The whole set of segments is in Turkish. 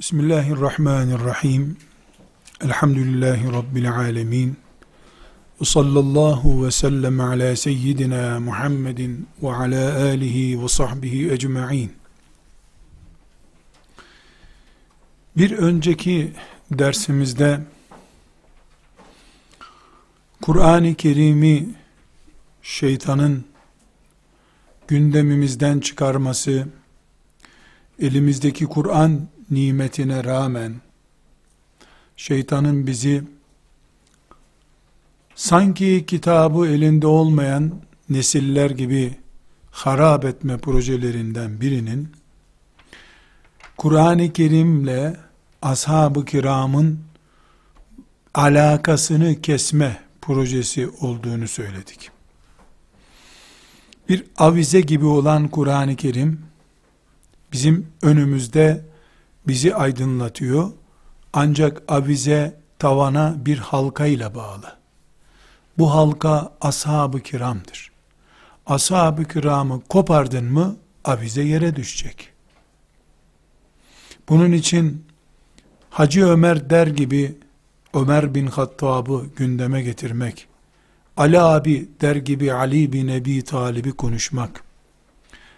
Bismillahirrahmanirrahim. Elhamdülillahi Rabbil alemin. Ve sallallahu ve sellem ala seyyidina Muhammedin ve ala alihi ve sahbihi ecma'in. Bir önceki dersimizde Kur'an-ı Kerim'i şeytanın gündemimizden çıkarması, elimizdeki Kur'an nimetine rağmen şeytanın bizi sanki kitabı elinde olmayan nesiller gibi harap etme projelerinden birinin Kur'an-ı Kerim'le ashab-ı kiramın alakasını kesme projesi olduğunu söyledik. Bir avize gibi olan Kur'an-ı Kerim bizim önümüzde bizi aydınlatıyor. Ancak avize tavana bir halka ile bağlı. Bu halka ashab-ı kiramdır. Ashab-ı kiramı kopardın mı avize yere düşecek. Bunun için Hacı Ömer der gibi Ömer bin Hattab'ı gündeme getirmek, Ali abi der gibi Ali bin Ebi Talib'i konuşmak,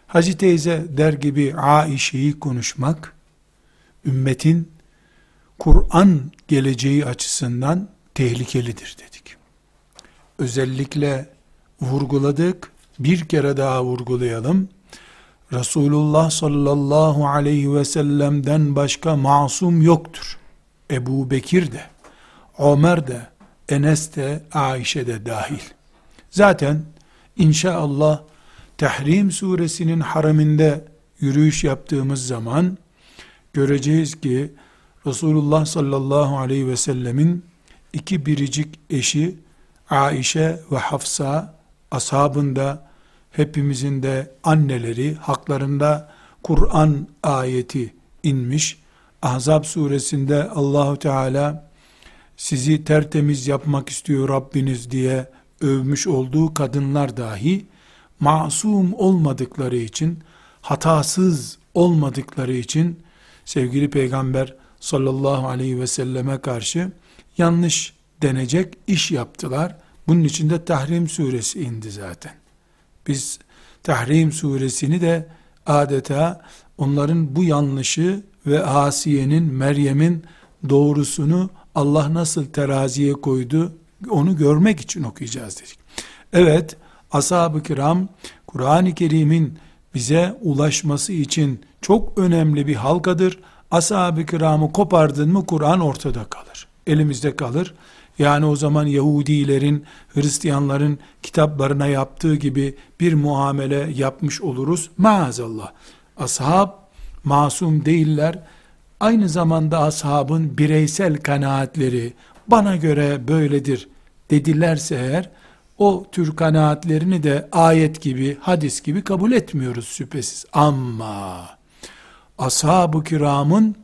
Hacı teyze der gibi Aişe'yi konuşmak, ümmetin Kur'an geleceği açısından tehlikelidir dedik. Özellikle vurguladık, bir kere daha vurgulayalım. Resulullah sallallahu aleyhi ve sellem'den başka masum yoktur. Ebu Bekir de, Ömer de, Enes de, Aişe de dahil. Zaten inşallah Tahrim suresinin haraminde yürüyüş yaptığımız zaman göreceğiz ki Resulullah sallallahu aleyhi ve sellemin iki biricik eşi Aişe ve Hafsa ashabında hepimizin de anneleri haklarında Kur'an ayeti inmiş. Ahzab suresinde Allahu Teala sizi tertemiz yapmak istiyor Rabbiniz diye övmüş olduğu kadınlar dahi masum olmadıkları için, hatasız olmadıkları için sevgili peygamber sallallahu aleyhi ve selleme karşı yanlış denecek iş yaptılar. Bunun için de Tahrim suresi indi zaten. Biz Tahrim suresini de adeta onların bu yanlışı ve Asiye'nin, Meryem'in doğrusunu Allah nasıl teraziye koydu onu görmek için okuyacağız dedik. Evet, ashab-ı kiram Kur'an-ı Kerim'in bize ulaşması için çok önemli bir halkadır. Ashab-ı kiramı kopardın mı Kur'an ortada kalır. Elimizde kalır. Yani o zaman Yahudilerin, Hristiyanların kitaplarına yaptığı gibi bir muamele yapmış oluruz. Maazallah. Ashab masum değiller. Aynı zamanda ashabın bireysel kanaatleri bana göre böyledir dedilerse eğer o tür kanaatlerini de ayet gibi, hadis gibi kabul etmiyoruz şüphesiz. Ama ashab-ı kiramın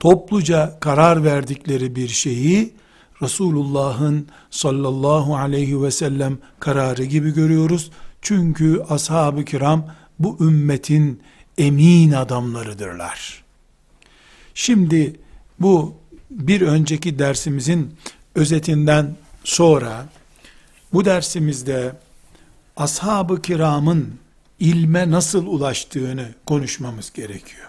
topluca karar verdikleri bir şeyi Resulullah'ın sallallahu aleyhi ve sellem kararı gibi görüyoruz. Çünkü ashab-ı kiram bu ümmetin emin adamlarıdırlar. Şimdi bu bir önceki dersimizin özetinden sonra bu dersimizde ashab-ı kiramın ilme nasıl ulaştığını konuşmamız gerekiyor.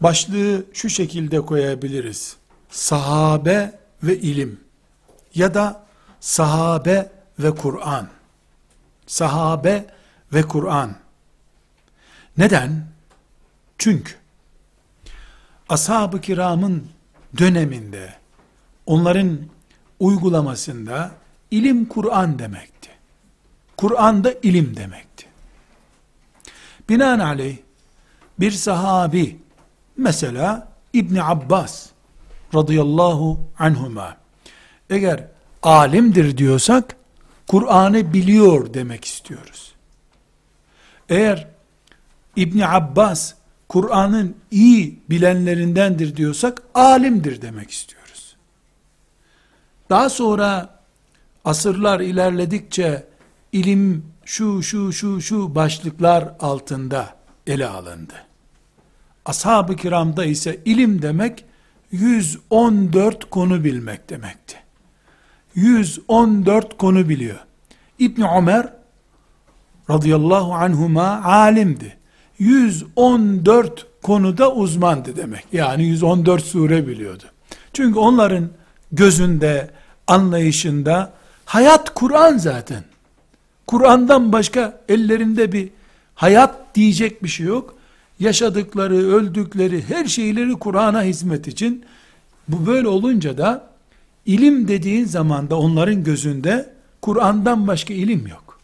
Başlığı şu şekilde koyabiliriz. Sahabe ve ilim ya da sahabe ve Kur'an. Sahabe ve Kur'an. Neden? Çünkü ashab-ı kiramın döneminde onların uygulamasında ilim Kur'an demekti. Kur'an da ilim demekti. Binaenaleyh bir sahabi mesela İbni Abbas radıyallahu anhuma eğer alimdir diyorsak Kur'an'ı biliyor demek istiyoruz. Eğer İbni Abbas Kur'an'ın iyi bilenlerindendir diyorsak alimdir demek istiyoruz. Daha sonra asırlar ilerledikçe ilim şu şu şu şu başlıklar altında ele alındı. Ashab-ı kiramda ise ilim demek 114 konu bilmek demekti. 114 konu biliyor. İbn Ömer radıyallahu anhuma alimdi. 114 konuda uzmandı demek. Yani 114 sure biliyordu. Çünkü onların gözünde, anlayışında hayat Kur'an zaten. Kur'an'dan başka ellerinde bir hayat diyecek bir şey yok. Yaşadıkları, öldükleri her şeyleri Kur'an'a hizmet için bu böyle olunca da ilim dediğin zaman da onların gözünde Kur'an'dan başka ilim yok.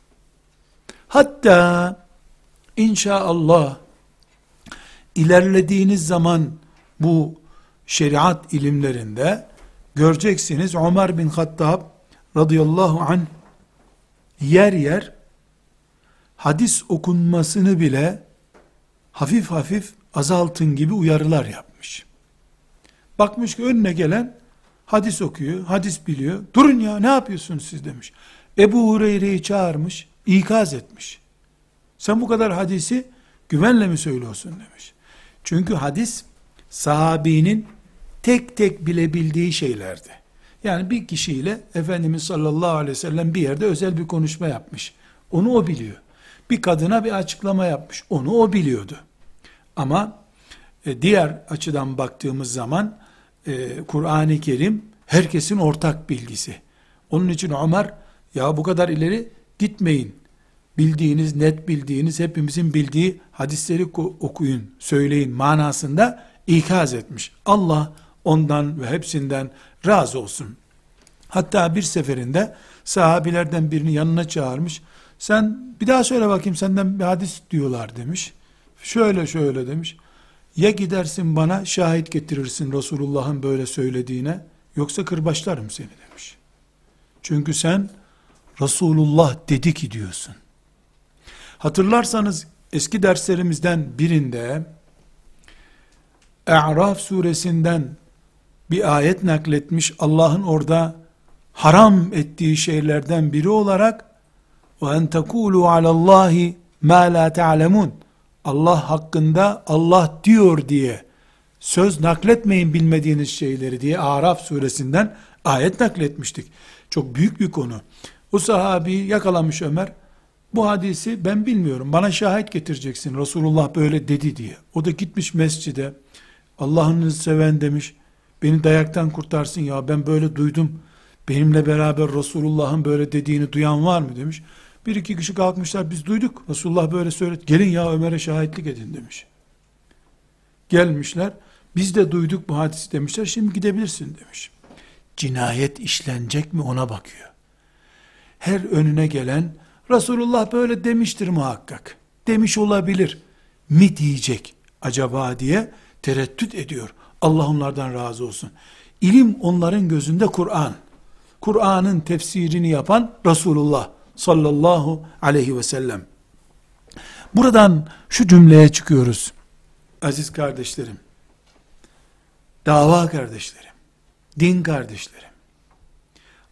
Hatta inşallah ilerlediğiniz zaman bu şeriat ilimlerinde göreceksiniz Ömer bin Hattab radıyallahu anh yer yer hadis okunmasını bile hafif hafif azaltın gibi uyarılar yapmış. Bakmış ki önüne gelen hadis okuyor, hadis biliyor. Durun ya ne yapıyorsunuz siz demiş. Ebu Hureyre'yi çağırmış, ikaz etmiş. Sen bu kadar hadisi güvenle mi söylüyorsun demiş. Çünkü hadis sahabinin tek tek bilebildiği şeylerdi. Yani bir kişiyle Efendimiz sallallahu aleyhi ve sellem bir yerde özel bir konuşma yapmış. Onu o biliyor. Bir kadına bir açıklama yapmış. Onu o biliyordu. Ama e, diğer açıdan baktığımız zaman e, Kur'an-ı Kerim herkesin ortak bilgisi. Onun için Ömer ya bu kadar ileri gitmeyin. Bildiğiniz, net bildiğiniz, hepimizin bildiği hadisleri okuyun, söyleyin manasında ikaz etmiş. Allah ondan ve hepsinden razı olsun. Hatta bir seferinde sahabilerden birini yanına çağırmış. Sen bir daha söyle bakayım senden bir hadis diyorlar demiş. Şöyle şöyle demiş. Ya gidersin bana şahit getirirsin Resulullah'ın böyle söylediğine yoksa kırbaçlarım seni demiş. Çünkü sen Resulullah dedi ki diyorsun. Hatırlarsanız eski derslerimizden birinde E'raf suresinden bir ayet nakletmiş Allah'ın orada haram ettiği şeylerden biri olarak ve en tekulu alallahi ma la ta'lemun Allah hakkında Allah diyor diye söz nakletmeyin bilmediğiniz şeyleri diye Araf suresinden ayet nakletmiştik. Çok büyük bir konu. O sahabi yakalamış Ömer. Bu hadisi ben bilmiyorum. Bana şahit getireceksin. Resulullah böyle dedi diye. O da gitmiş mescide. Allah'ını seven demiş. Beni dayaktan kurtarsın ya ben böyle duydum. Benimle beraber Resulullah'ın böyle dediğini duyan var mı demiş. Bir iki kişi kalkmışlar biz duyduk. Resulullah böyle söyledi. Gelin ya Ömer'e şahitlik edin demiş. Gelmişler. Biz de duyduk bu hadisi demişler. Şimdi gidebilirsin demiş. Cinayet işlenecek mi ona bakıyor. Her önüne gelen Resulullah böyle demiştir muhakkak. Demiş olabilir mi diyecek acaba diye tereddüt ediyor. Allah onlardan razı olsun. İlim onların gözünde Kur'an. Kur'an'ın tefsirini yapan Resulullah sallallahu aleyhi ve sellem. Buradan şu cümleye çıkıyoruz. Aziz kardeşlerim, dava kardeşlerim, din kardeşlerim,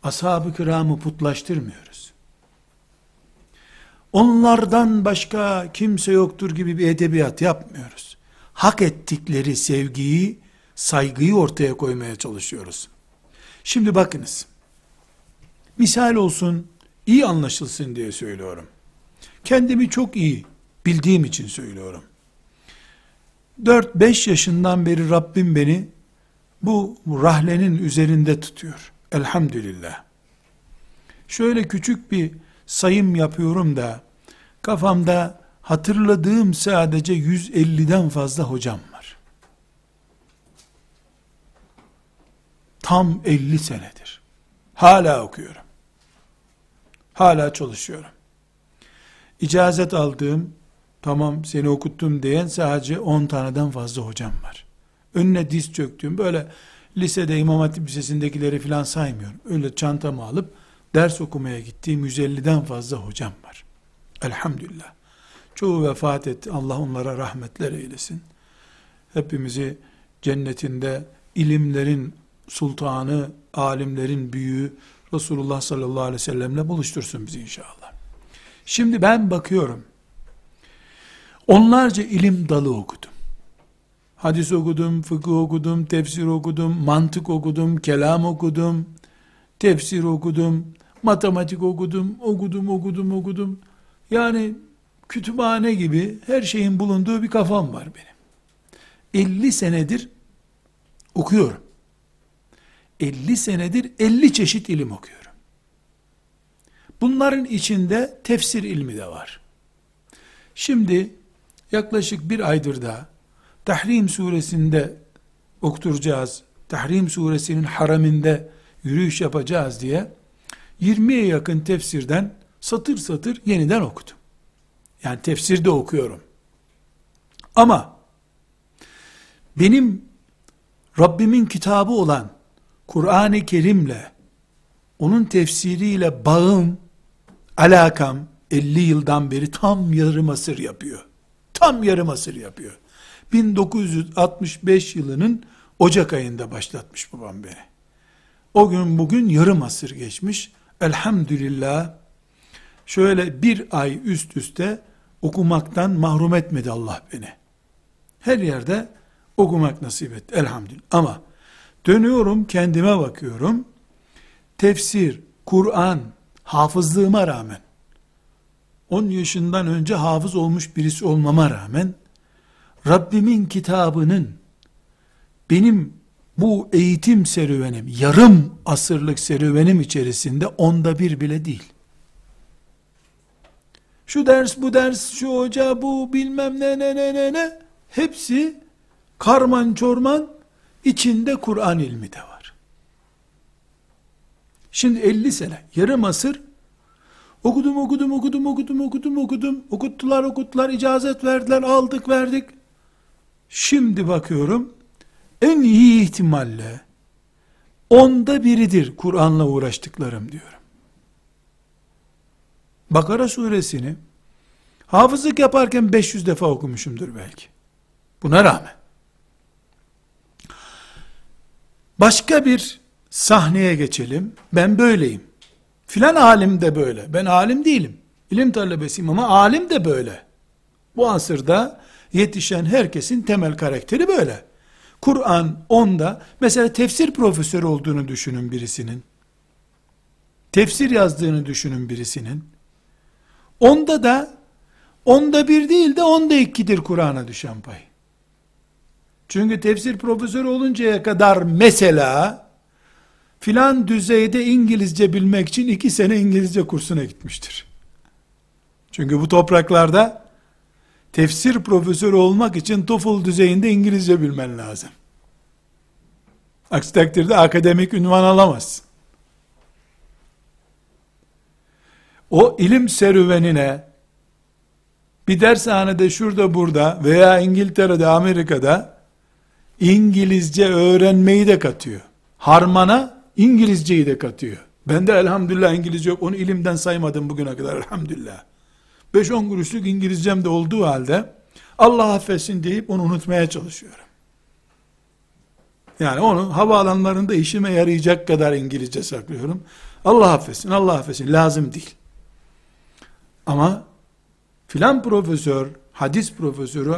ashab-ı kiramı putlaştırmıyoruz. Onlardan başka kimse yoktur gibi bir edebiyat yapmıyoruz. Hak ettikleri sevgiyi, saygıyı ortaya koymaya çalışıyoruz. Şimdi bakınız, misal olsun, iyi anlaşılsın diye söylüyorum. Kendimi çok iyi bildiğim için söylüyorum. 4-5 yaşından beri Rabbim beni bu rahlenin üzerinde tutuyor. Elhamdülillah. Şöyle küçük bir sayım yapıyorum da kafamda hatırladığım sadece 150'den fazla hocam var. Tam 50 senedir. Hala okuyorum. Hala çalışıyorum. İcazet aldığım, tamam seni okuttum diyen sadece 10 taneden fazla hocam var. Önüne diz çöktüğüm, böyle lisede İmam Hatip Lisesi'ndekileri filan saymıyorum. Öyle çantamı alıp ders okumaya gittiğim 150'den fazla hocam var. Elhamdülillah. Çoğu vefat etti. Allah onlara rahmetler eylesin. Hepimizi cennetinde ilimlerin sultanı, alimlerin büyüğü, Resulullah sallallahu aleyhi ve sellemle buluştursun bizi inşallah. Şimdi ben bakıyorum. Onlarca ilim dalı okudum. Hadis okudum, fıkıh okudum, tefsir okudum, mantık okudum, kelam okudum, tefsir okudum, matematik okudum, okudum, okudum, okudum. Yani kütüphane gibi her şeyin bulunduğu bir kafam var benim. 50 senedir okuyorum. 50 senedir 50 çeşit ilim okuyorum. Bunların içinde tefsir ilmi de var. Şimdi yaklaşık bir aydır da Tahrim suresinde okturacağız. Tahrim suresinin haraminde yürüyüş yapacağız diye 20'ye yakın tefsirden satır satır yeniden okudum. Yani tefsirde okuyorum. Ama benim Rabbimin kitabı olan Kur'an-ı Kerim'le onun tefsiriyle bağım, alakam 50 yıldan beri tam yarım asır yapıyor. Tam yarım asır yapıyor. 1965 yılının Ocak ayında başlatmış babam beni. O gün bugün yarım asır geçmiş. Elhamdülillah şöyle bir ay üst üste okumaktan mahrum etmedi Allah beni. Her yerde okumak nasip etti elhamdülillah. Ama dönüyorum kendime bakıyorum. Tefsir, Kur'an, hafızlığıma rağmen 10 yaşından önce hafız olmuş birisi olmama rağmen Rabbimin kitabının benim bu eğitim serüvenim, yarım asırlık serüvenim içerisinde onda bir bile değil. Şu ders, bu ders, şu hoca, bu bilmem ne ne ne ne ne, hepsi karman çorman, içinde Kur'an ilmi de var. Şimdi 50 sene, yarım asır, okudum, okudum, okudum, okudum, okudum, okudum, okuttular, okuttular, icazet verdiler, aldık, verdik. Şimdi bakıyorum, en iyi ihtimalle onda biridir Kur'an'la uğraştıklarım diyorum. Bakara suresini hafızlık yaparken 500 defa okumuşumdur belki. Buna rağmen. Başka bir sahneye geçelim. Ben böyleyim. Filan alim de böyle. Ben alim değilim. İlim talebesiyim ama alim de böyle. Bu asırda yetişen herkesin temel karakteri böyle. Kur'an onda mesela tefsir profesörü olduğunu düşünün birisinin. Tefsir yazdığını düşünün birisinin. Onda da onda bir değil de onda ikidir Kur'an'a düşen pay. Çünkü tefsir profesörü oluncaya kadar mesela filan düzeyde İngilizce bilmek için iki sene İngilizce kursuna gitmiştir. Çünkü bu topraklarda tefsir profesörü olmak için TOEFL düzeyinde İngilizce bilmen lazım. Aksi takdirde akademik ünvan alamazsın. O ilim serüvenine bir dershanede şurada burada veya İngiltere'de Amerika'da İngilizce öğrenmeyi de katıyor. Harmana İngilizceyi de katıyor. Ben de elhamdülillah İngilizce yok. Onu ilimden saymadım bugüne kadar elhamdülillah. 5-10 kuruşluk İngilizcem de olduğu halde Allah affetsin deyip onu unutmaya çalışıyorum. Yani onu havaalanlarında işime yarayacak kadar İngilizce saklıyorum. Allah affetsin, Allah affetsin. Lazım değil. Ama filan profesör, hadis profesörü,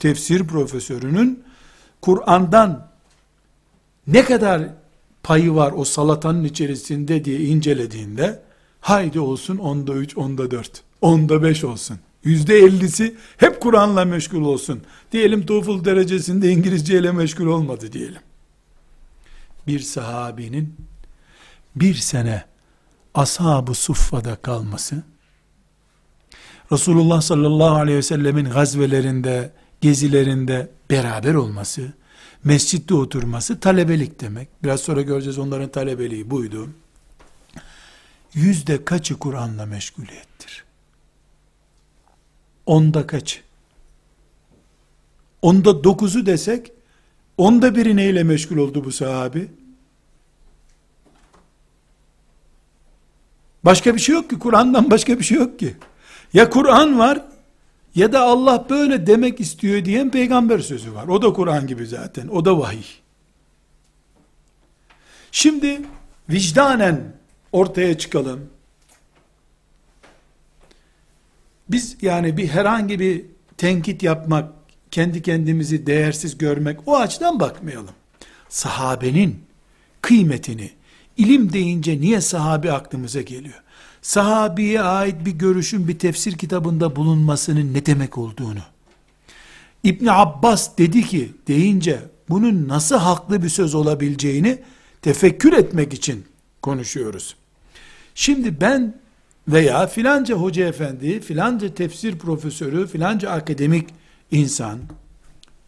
tefsir profesörünün Kur'an'dan ne kadar payı var o salatanın içerisinde diye incelediğinde haydi olsun onda üç, onda dört onda beş olsun. Yüzde ellisi hep Kur'an'la meşgul olsun. Diyelim TOEFL derecesinde İngilizce ile meşgul olmadı diyelim. Bir sahabinin bir sene ashab-ı suffada kalması, Resulullah sallallahu aleyhi ve sellemin gazvelerinde, gezilerinde beraber olması, mescitte oturması talebelik demek. Biraz sonra göreceğiz onların talebeliği buydu. Yüzde kaçı Kur'an'la meşguliyettir? onda kaç? Onda dokuzu desek, onda biri neyle meşgul oldu bu sahabi? Başka bir şey yok ki, Kur'an'dan başka bir şey yok ki. Ya Kur'an var, ya da Allah böyle demek istiyor diyen peygamber sözü var. O da Kur'an gibi zaten, o da vahiy. Şimdi vicdanen ortaya çıkalım. Biz yani bir herhangi bir tenkit yapmak, kendi kendimizi değersiz görmek o açıdan bakmayalım. Sahabenin kıymetini ilim deyince niye sahabi aklımıza geliyor? Sahabiye ait bir görüşün bir tefsir kitabında bulunmasının ne demek olduğunu. İbn Abbas dedi ki deyince bunun nasıl haklı bir söz olabileceğini tefekkür etmek için konuşuyoruz. Şimdi ben veya filanca hoca efendi, filanca tefsir profesörü, filanca akademik insan,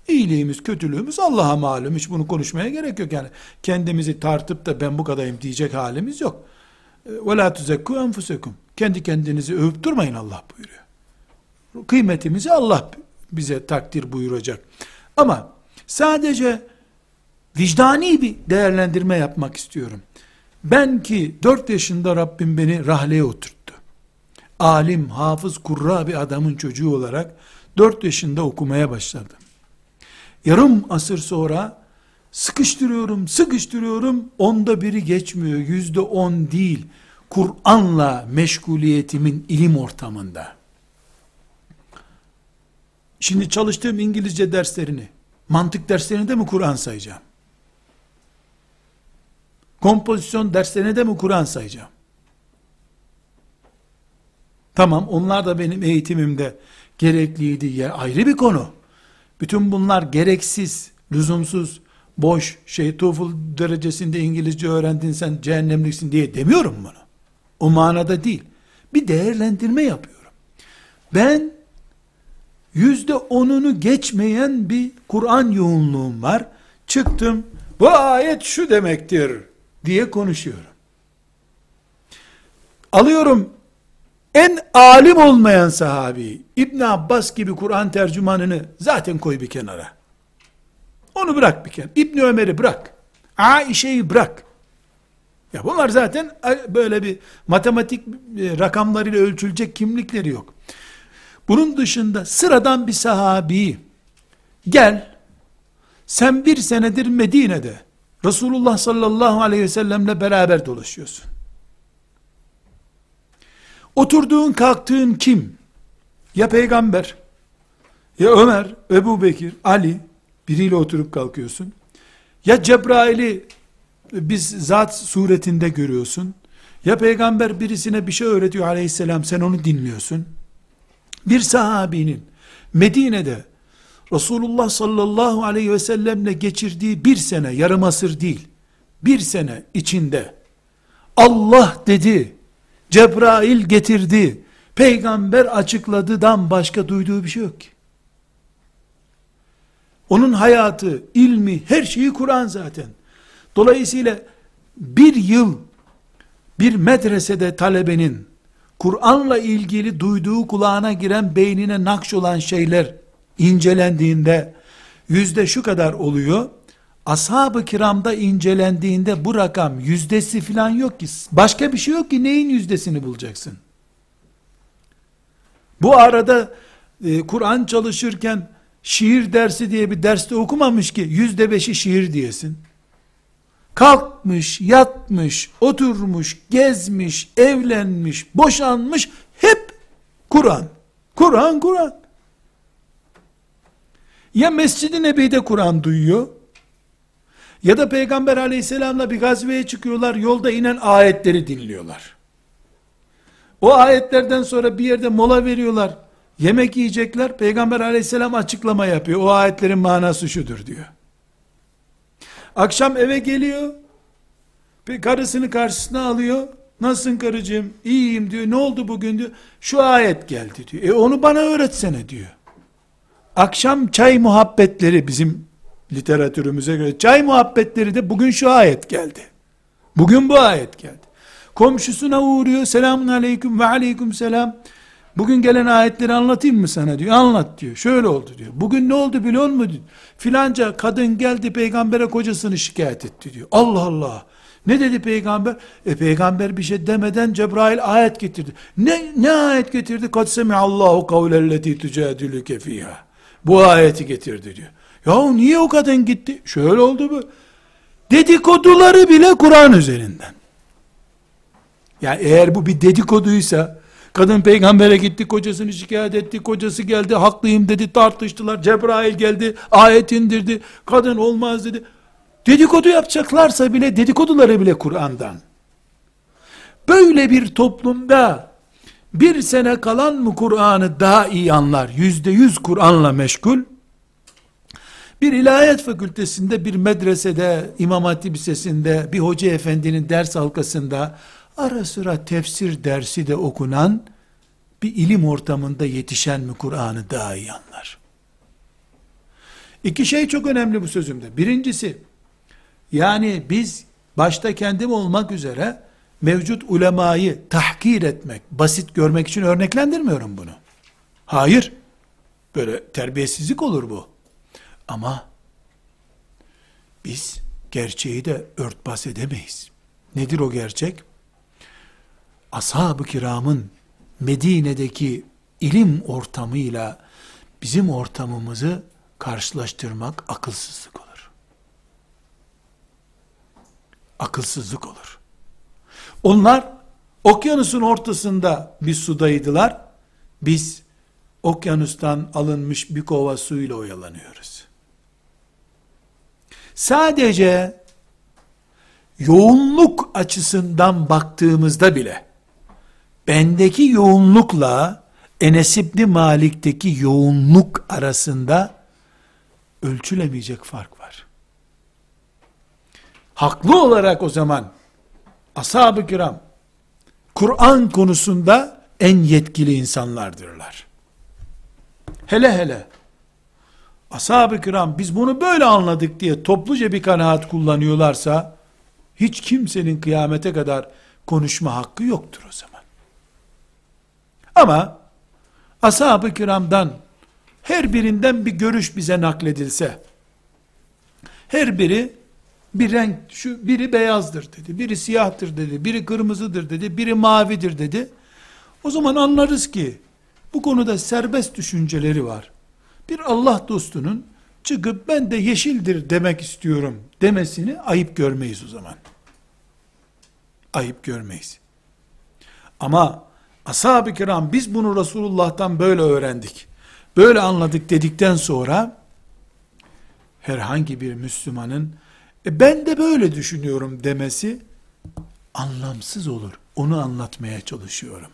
iyiliğimiz, kötülüğümüz Allah'a malum. Hiç bunu konuşmaya gerek yok. Yani kendimizi tartıp da ben bu kadarım diyecek halimiz yok ve la tuzekku enfusekum. Kendi kendinizi övüp durmayın Allah buyuruyor. Kıymetimizi Allah bize takdir buyuracak. Ama sadece vicdani bir değerlendirme yapmak istiyorum. Ben ki dört yaşında Rabbim beni rahleye oturttu. Alim, hafız, kurra bir adamın çocuğu olarak dört yaşında okumaya başladım. Yarım asır sonra sıkıştırıyorum, sıkıştırıyorum, onda biri geçmiyor, yüzde on değil. Kur'an'la meşguliyetimin ilim ortamında. Şimdi çalıştığım İngilizce derslerini, mantık derslerini de mi Kur'an sayacağım? Kompozisyon derslerine de mi Kur'an sayacağım? Tamam onlar da benim eğitimimde gerekliydi ya ayrı bir konu. Bütün bunlar gereksiz, lüzumsuz, boş, şey TOEFL derecesinde İngilizce öğrendin sen cehennemliksin diye demiyorum bunu. O manada değil. Bir değerlendirme yapıyorum. Ben yüzde onunu geçmeyen bir Kur'an yoğunluğum var. Çıktım, bu ayet şu demektir diye konuşuyorum. Alıyorum en alim olmayan sahabi İbn Abbas gibi Kur'an tercümanını zaten koy bir kenara. Onu bırak bir kenara. İbn Ömer'i bırak. Aişe'yi bırak. Ya bunlar zaten böyle bir matematik e, rakamlarıyla ölçülecek kimlikleri yok. Bunun dışında sıradan bir sahabi gel sen bir senedir Medine'de Resulullah sallallahu aleyhi ve sellemle beraber dolaşıyorsun. Oturduğun kalktığın kim? Ya peygamber, ya Ömer, Ebu Bekir, Ali, biriyle oturup kalkıyorsun. Ya Cebrail'i biz zat suretinde görüyorsun. Ya peygamber birisine bir şey öğretiyor aleyhisselam sen onu dinliyorsun. Bir sahabinin Medine'de Resulullah sallallahu aleyhi ve sellemle geçirdiği bir sene, yarım asır değil, bir sene içinde Allah dedi, Cebrail getirdi, peygamber açıkladıdan başka duyduğu bir şey yok ki. Onun hayatı, ilmi, her şeyi Kur'an zaten. Dolayısıyla bir yıl bir medresede talebenin Kur'an'la ilgili duyduğu kulağına giren beynine nakş olan şeyler incelendiğinde yüzde şu kadar oluyor. Ashab-ı kiramda incelendiğinde bu rakam yüzdesi falan yok ki. Başka bir şey yok ki neyin yüzdesini bulacaksın? Bu arada e, Kur'an çalışırken şiir dersi diye bir derste okumamış ki yüzde beşi şiir diyesin. Kalkmış, yatmış, oturmuş, gezmiş, evlenmiş, boşanmış, hep Kur'an. Kur'an, Kur'an. Ya Mescid-i Nebi'de Kur'an duyuyor, ya da Peygamber aleyhisselamla bir gazveye çıkıyorlar, yolda inen ayetleri dinliyorlar. O ayetlerden sonra bir yerde mola veriyorlar, yemek yiyecekler, Peygamber aleyhisselam açıklama yapıyor, o ayetlerin manası şudur diyor. Akşam eve geliyor, bir karısını karşısına alıyor, nasılsın karıcığım, iyiyim diyor, ne oldu bugün diyor, şu ayet geldi diyor, e onu bana öğretsene diyor. Akşam çay muhabbetleri bizim literatürümüze göre çay muhabbetleri de bugün şu ayet geldi. Bugün bu ayet geldi. Komşusuna uğruyor. Selamun aleyküm ve aleyküm selam. Bugün gelen ayetleri anlatayım mı sana diyor. Anlat diyor. Şöyle oldu diyor. Bugün ne oldu biliyor musun. Filanca kadın geldi peygambere kocasını şikayet etti diyor. Allah Allah. Ne dedi peygamber? E peygamber bir şey demeden Cebrail ayet getirdi. Ne ne ayet getirdi? Kad Allahu kavlelleti tucadilüke fiha. Bu ayeti getirdi diyor. Ya niye o kadın gitti? Şöyle oldu bu. Dedikoduları bile Kur'an üzerinden. Yani eğer bu bir dedikoduysa, Kadın peygambere gitti, kocasını şikayet etti, kocası geldi, haklıyım dedi, tartıştılar, Cebrail geldi, ayet indirdi, kadın olmaz dedi. Dedikodu yapacaklarsa bile, dedikoduları bile Kur'an'dan. Böyle bir toplumda, bir sene kalan mı Kur'an'ı daha iyi anlar, yüzde yüz Kur'an'la meşgul, bir ilahiyat fakültesinde, bir medresede, İmam Hatip Lisesi'nde, bir hoca efendinin ders halkasında, ara sıra tefsir dersi de okunan, bir ilim ortamında yetişen mi Kur'an'ı daha iyi anlar? İki şey çok önemli bu sözümde. Birincisi, yani biz başta kendim olmak üzere mevcut ulemayı tahkir etmek, basit görmek için örneklendirmiyorum bunu. Hayır. Böyle terbiyesizlik olur bu. Ama biz gerçeği de örtbas edemeyiz. Nedir o gerçek? Ashab-ı kiramın Medine'deki ilim ortamıyla bizim ortamımızı karşılaştırmak akılsızlık olur. Akılsızlık olur. Onlar okyanusun ortasında bir sudaydılar. Biz okyanustan alınmış bir kova suyla oyalanıyoruz. Sadece yoğunluk açısından baktığımızda bile bendeki yoğunlukla Enes İbni Malik'teki yoğunluk arasında ölçülemeyecek fark var. Haklı olarak o zaman ashab-ı kiram Kur'an konusunda en yetkili insanlardırlar. Hele hele ashab-ı kiram biz bunu böyle anladık diye topluca bir kanaat kullanıyorlarsa hiç kimsenin kıyamete kadar konuşma hakkı yoktur o zaman. Ama ashab-ı kiramdan her birinden bir görüş bize nakledilse her biri bir renk şu biri beyazdır dedi, biri siyahtır dedi, biri kırmızıdır dedi, biri mavidir dedi. O zaman anlarız ki bu konuda serbest düşünceleri var. Bir Allah dostunun çıkıp ben de yeşildir demek istiyorum demesini ayıp görmeyiz o zaman. Ayıp görmeyiz. Ama ashab-ı kiram biz bunu Resulullah'tan böyle öğrendik. Böyle anladık dedikten sonra herhangi bir Müslümanın e ben de böyle düşünüyorum demesi anlamsız olur. Onu anlatmaya çalışıyorum.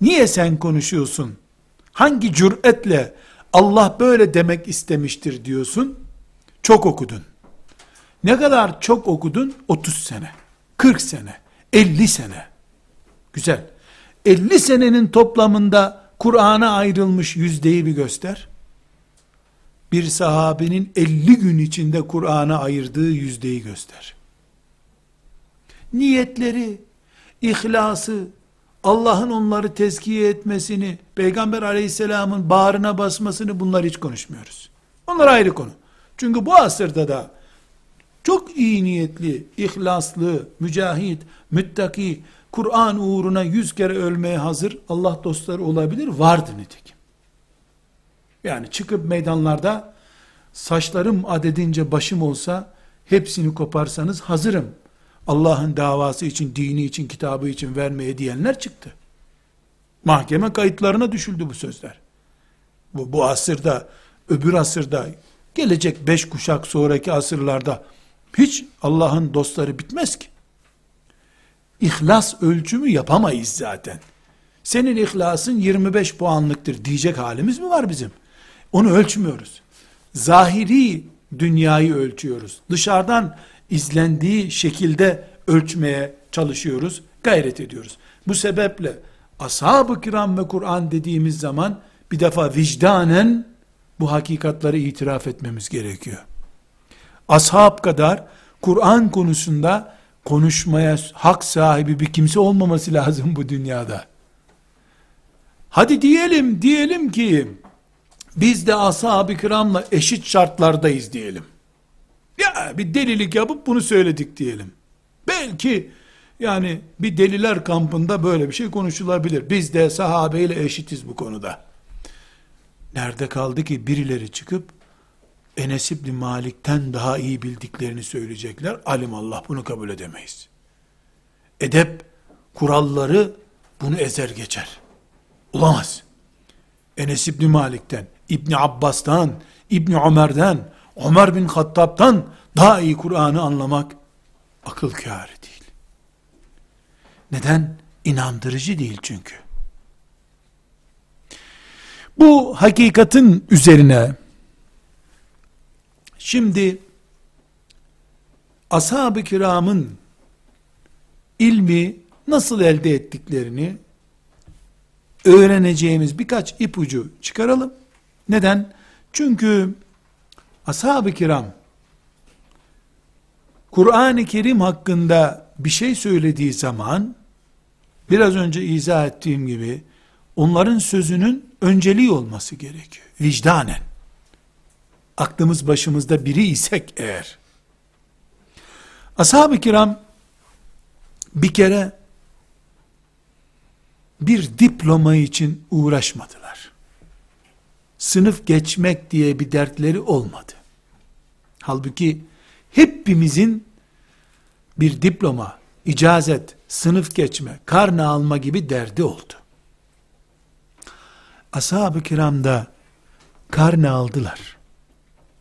Niye sen konuşuyorsun? Hangi cüretle Allah böyle demek istemiştir diyorsun? Çok okudun. Ne kadar çok okudun? 30 sene, 40 sene, 50 sene. Güzel. 50 senenin toplamında Kur'an'a ayrılmış yüzdeyi bir göster. Bir sahabenin 50 gün içinde Kur'an'a ayırdığı yüzdeyi göster. Niyetleri, ihlası, Allah'ın onları tezkiye etmesini, Peygamber aleyhisselamın bağrına basmasını bunlar hiç konuşmuyoruz. Onlar ayrı konu. Çünkü bu asırda da çok iyi niyetli, ihlaslı, mücahit, müttaki, Kur'an uğruna yüz kere ölmeye hazır Allah dostları olabilir, vardı nitekim. Yani çıkıp meydanlarda saçlarım adedince başım olsa hepsini koparsanız hazırım Allah'ın davası için, dini için, kitabı için vermeye diyenler çıktı. Mahkeme kayıtlarına düşüldü bu sözler. Bu, bu asırda, öbür asırda, gelecek beş kuşak sonraki asırlarda hiç Allah'ın dostları bitmez ki. İhlas ölçümü yapamayız zaten. Senin ihlasın 25 puanlıktır diyecek halimiz mi var bizim? Onu ölçmüyoruz. Zahiri dünyayı ölçüyoruz. Dışarıdan izlendiği şekilde ölçmeye çalışıyoruz, gayret ediyoruz. Bu sebeple ashab-ı kiram ve Kur'an dediğimiz zaman bir defa vicdanen bu hakikatları itiraf etmemiz gerekiyor. Ashab kadar Kur'an konusunda konuşmaya hak sahibi bir kimse olmaması lazım bu dünyada. Hadi diyelim, diyelim ki biz de ashab-ı kiramla eşit şartlardayız diyelim. Ya bir delilik yapıp bunu söyledik diyelim. Belki yani bir deliler kampında böyle bir şey konuşulabilir. Biz de sahabeyle eşitiz bu konuda. Nerede kaldı ki birileri çıkıp Enes İbni Malik'ten daha iyi bildiklerini söyleyecekler. Alim Allah bunu kabul edemeyiz. Edep kuralları bunu ezer geçer. Olamaz. Enes İbni Malik'ten, İbni Abbas'tan, İbni Ömer'den, Ömer bin Hattab'tan daha iyi Kur'an'ı anlamak akıl kârı değil. Neden? İnandırıcı değil çünkü. Bu hakikatin üzerine şimdi ashab-ı kiramın ilmi nasıl elde ettiklerini öğreneceğimiz birkaç ipucu çıkaralım. Neden? Çünkü ashab-ı kiram Kur'an-ı Kerim hakkında bir şey söylediği zaman biraz önce izah ettiğim gibi onların sözünün önceliği olması gerekiyor. Vicdanen. Aklımız başımızda biri isek eğer. Ashab-ı kiram bir kere bir diploma için uğraşmadılar. Sınıf geçmek diye bir dertleri olmadı. Halbuki hepimizin bir diploma, icazet, sınıf geçme, karne alma gibi derdi oldu. Ashab-ı kiram da karne aldılar.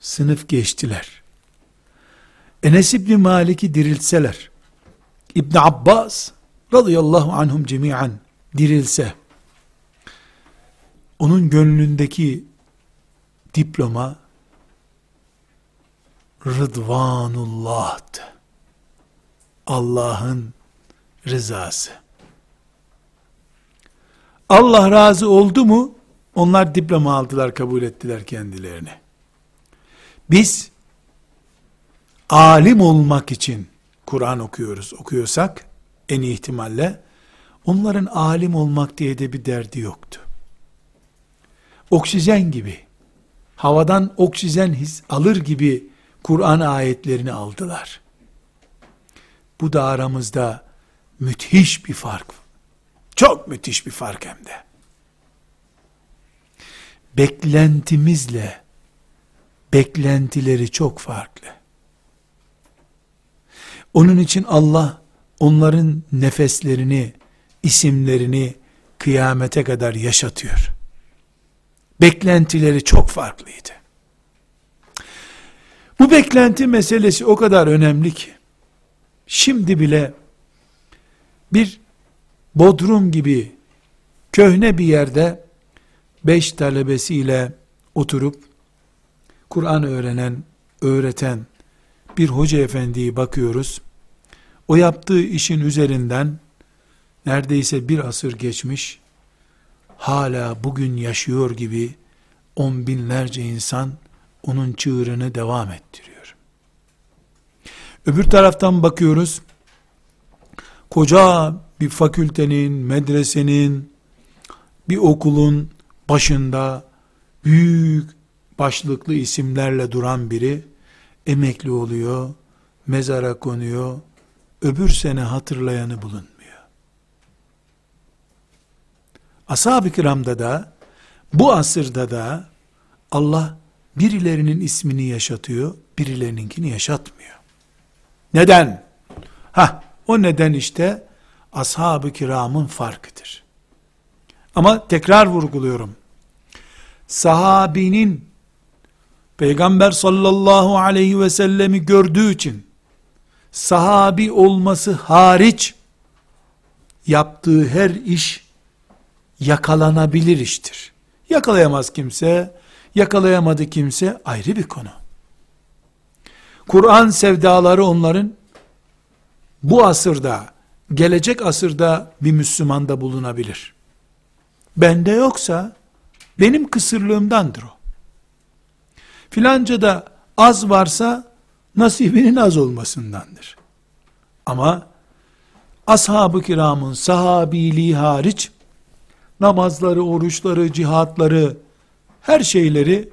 Sınıf geçtiler. Enes İbni Malik'i diriltseler, İbn Abbas radıyallahu anhum cemiyen dirilse, onun gönlündeki diploma Rıdvanullah'tı. Allah'ın rızası. Allah razı oldu mu onlar diploma aldılar, kabul ettiler kendilerini. Biz alim olmak için Kur'an okuyoruz, okuyorsak en iyi ihtimalle onların alim olmak diye de bir derdi yoktu. Oksijen gibi, havadan oksijen his alır gibi Kur'an ayetlerini aldılar. Bu da aramızda müthiş bir fark. Çok müthiş bir fark hem de. Beklentimizle beklentileri çok farklı. Onun için Allah onların nefeslerini, isimlerini kıyamete kadar yaşatıyor. Beklentileri çok farklıydı. Bu beklenti meselesi o kadar önemli ki, şimdi bile bir bodrum gibi köhne bir yerde beş talebesiyle oturup Kur'an öğrenen, öğreten bir hoca efendiyi bakıyoruz. O yaptığı işin üzerinden neredeyse bir asır geçmiş, hala bugün yaşıyor gibi on binlerce insan onun çığırını devam ettiriyor. Öbür taraftan bakıyoruz, koca bir fakültenin, medresenin, bir okulun başında büyük başlıklı isimlerle duran biri emekli oluyor, mezara konuyor, öbür sene hatırlayanı bulunmuyor. Ashab-ı kiramda da, bu asırda da Allah birilerinin ismini yaşatıyor, birilerininkini yaşatmıyor. Neden? Ha, o neden işte ashab-ı kiramın farkıdır. Ama tekrar vurguluyorum. Sahabinin Peygamber sallallahu aleyhi ve sellemi gördüğü için sahabi olması hariç yaptığı her iş yakalanabilir iştir. Yakalayamaz kimse, yakalayamadı kimse ayrı bir konu. Kur'an sevdaları onların bu asırda, gelecek asırda bir Müslümanda bulunabilir. Bende yoksa benim kısırlığımdandır o. Filanca da az varsa nasibinin az olmasındandır. Ama ashab-ı kiramın sahabiliği hariç namazları, oruçları, cihatları, her şeyleri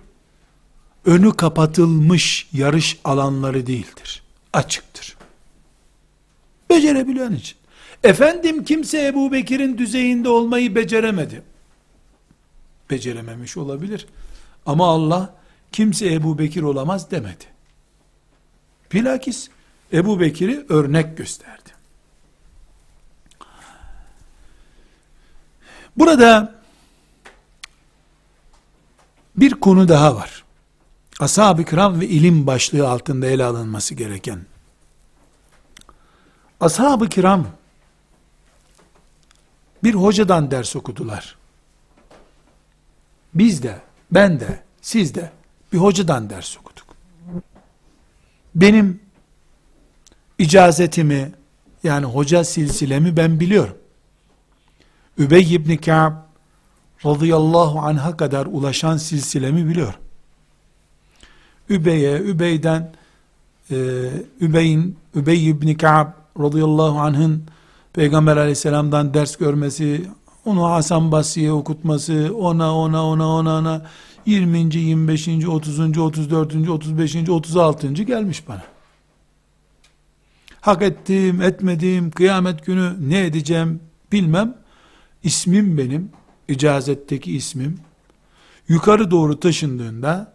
önü kapatılmış yarış alanları değildir. Açıktır. Becerebilen için. Efendim kimse Ebu Bekir'in düzeyinde olmayı beceremedi. Becerememiş olabilir. Ama Allah kimse Ebu Bekir olamaz demedi. Bilakis Ebu Bekir'i örnek gösterdi. Burada bir konu daha var. Ashab-ı kiram ve ilim başlığı altında ele alınması gereken. Ashab-ı kiram bir hocadan ders okudular. Biz de, ben de, siz de bir hocadan ders okuduk. Benim icazetimi yani hoca silsilemi ben biliyorum. Übey ibn Ka'b radıyallahu anh'a kadar ulaşan silsilemi biliyorum. Übey'e, Übey'den e, Übey'in, Übey ibn Ka'b radıyallahu anh'ın Peygamber aleyhisselamdan ders görmesi, onu Hasan Basri'ye okutması, ona ona ona ona ona 20. 25. 30. 34. 35. 36. gelmiş bana. Hak ettim, etmedim, kıyamet günü ne edeceğim bilmem. İsmim benim, icazetteki ismim. Yukarı doğru taşındığında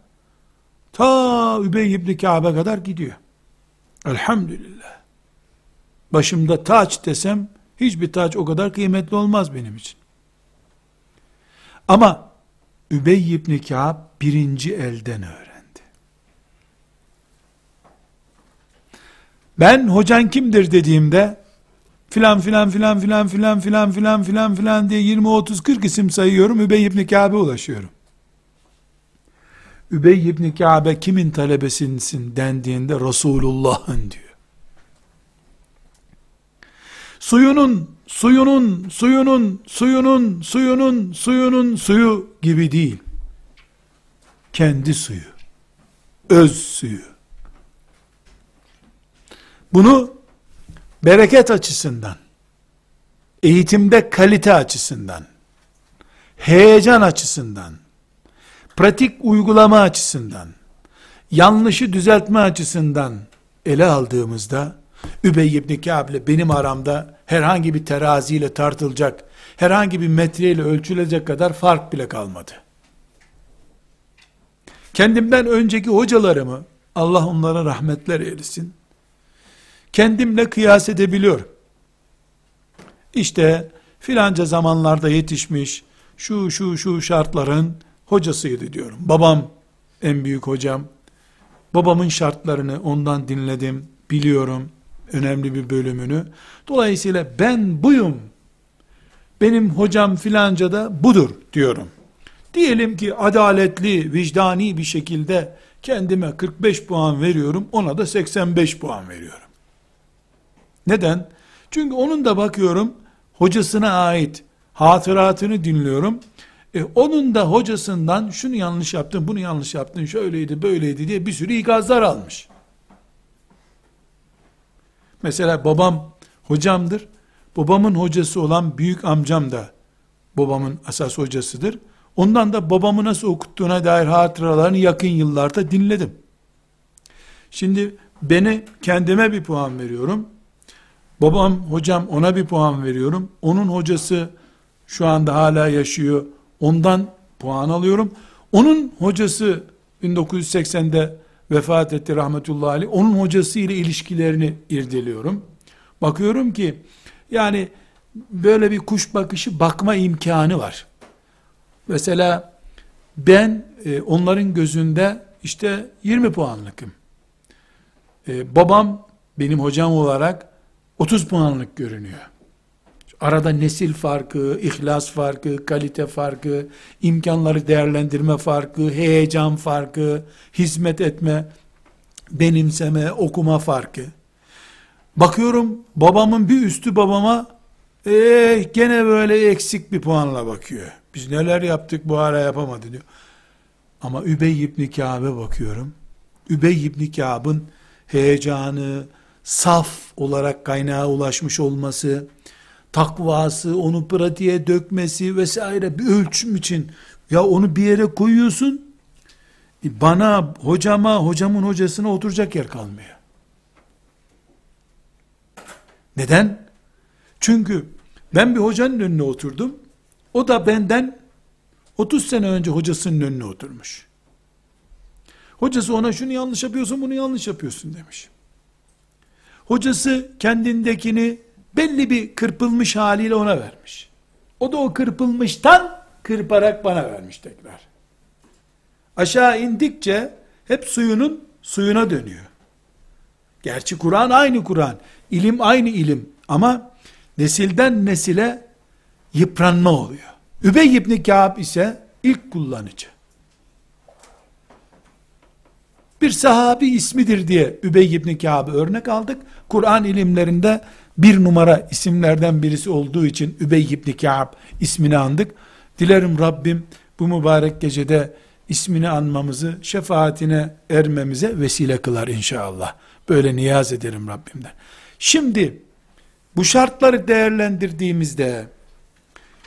ta Übey ibn Ka'be kadar gidiyor. Elhamdülillah. Başımda taç desem hiçbir taç o kadar kıymetli olmaz benim için. Ama Übey ibn Ka'b birinci elden öğrendi. Ben hocan kimdir dediğimde filan filan filan filan filan filan filan filan filan diye 20 30 40 isim sayıyorum. Übey ibn Ka'b'e ulaşıyorum. Übey ibn Ka'be kimin talebesinsin dendiğinde Resulullah'ın diyor. Suyunun, suyunun, suyunun, suyunun, suyunun, suyunun suyu gibi değil. Kendi suyu. Öz suyu. Bunu bereket açısından, eğitimde kalite açısından, heyecan açısından, pratik uygulama açısından, yanlışı düzeltme açısından ele aldığımızda, Übey ibn Kâb benim aramda herhangi bir teraziyle tartılacak, herhangi bir metreyle ölçülecek kadar fark bile kalmadı. Kendimden önceki hocalarımı, Allah onlara rahmetler eylesin, kendimle kıyas edebiliyorum. İşte filanca zamanlarda yetişmiş, şu şu şu şartların hocasıydı diyorum. Babam en büyük hocam. Babamın şartlarını ondan dinledim, biliyorum önemli bir bölümünü. Dolayısıyla ben buyum. Benim hocam filanca da budur diyorum. Diyelim ki adaletli, vicdani bir şekilde kendime 45 puan veriyorum, ona da 85 puan veriyorum. Neden? Çünkü onun da bakıyorum, hocasına ait hatıratını dinliyorum. E, onun da hocasından şunu yanlış yaptın, bunu yanlış yaptın, şöyleydi, böyleydi diye bir sürü ikazlar almış. Mesela babam hocamdır. Babamın hocası olan büyük amcam da babamın asas hocasıdır. Ondan da babamı nasıl okuttuğuna dair hatıralarını yakın yıllarda dinledim. Şimdi beni kendime bir puan veriyorum. Babam hocam ona bir puan veriyorum. Onun hocası şu anda hala yaşıyor. Ondan puan alıyorum. Onun hocası 1980'de vefat etti rahmetullahi aleyh. Onun hocası ile ilişkilerini irdeliyorum. Bakıyorum ki yani böyle bir kuş bakışı bakma imkanı var. Mesela ben e, onların gözünde işte 20 puanlıkım. E, babam benim hocam olarak 30 puanlık görünüyor. Arada nesil farkı, ihlas farkı, kalite farkı, imkanları değerlendirme farkı, heyecan farkı, hizmet etme, benimseme, okuma farkı. Bakıyorum babamın bir üstü babama ee, gene böyle eksik bir puanla bakıyor. Biz neler yaptık bu ara yapamadı diyor. Ama Übey ibn Kâb'e bakıyorum. Übey ibn Kâb'ın heyecanı, saf olarak kaynağa ulaşmış olması, takvası, onu pratiğe dökmesi vesaire bir ölçüm için ya onu bir yere koyuyorsun e, bana, hocama, hocamın hocasına oturacak yer kalmıyor. Neden? Çünkü ben bir hocanın önüne oturdum. O da benden 30 sene önce hocasının önüne oturmuş. Hocası ona şunu yanlış yapıyorsun, bunu yanlış yapıyorsun demiş. Hocası kendindekini belli bir kırpılmış haliyle ona vermiş. O da o kırpılmıştan kırparak bana vermiş tekrar. Aşağı indikçe hep suyunun suyuna dönüyor. Gerçi Kur'an aynı Kur'an, ilim aynı ilim ama nesilden nesile yıpranma oluyor. Übey ibn Kâb ise ilk kullanıcı. Bir sahabi ismidir diye Übey ibn Kâb'ı örnek aldık. Kur'an ilimlerinde bir numara isimlerden birisi olduğu için Übey ibn Kâb ismini andık. Dilerim Rabbim bu mübarek gecede ismini anmamızı, şefaatine ermemize vesile kılar inşallah. Böyle niyaz ederim Rabbimden. Şimdi bu şartları değerlendirdiğimizde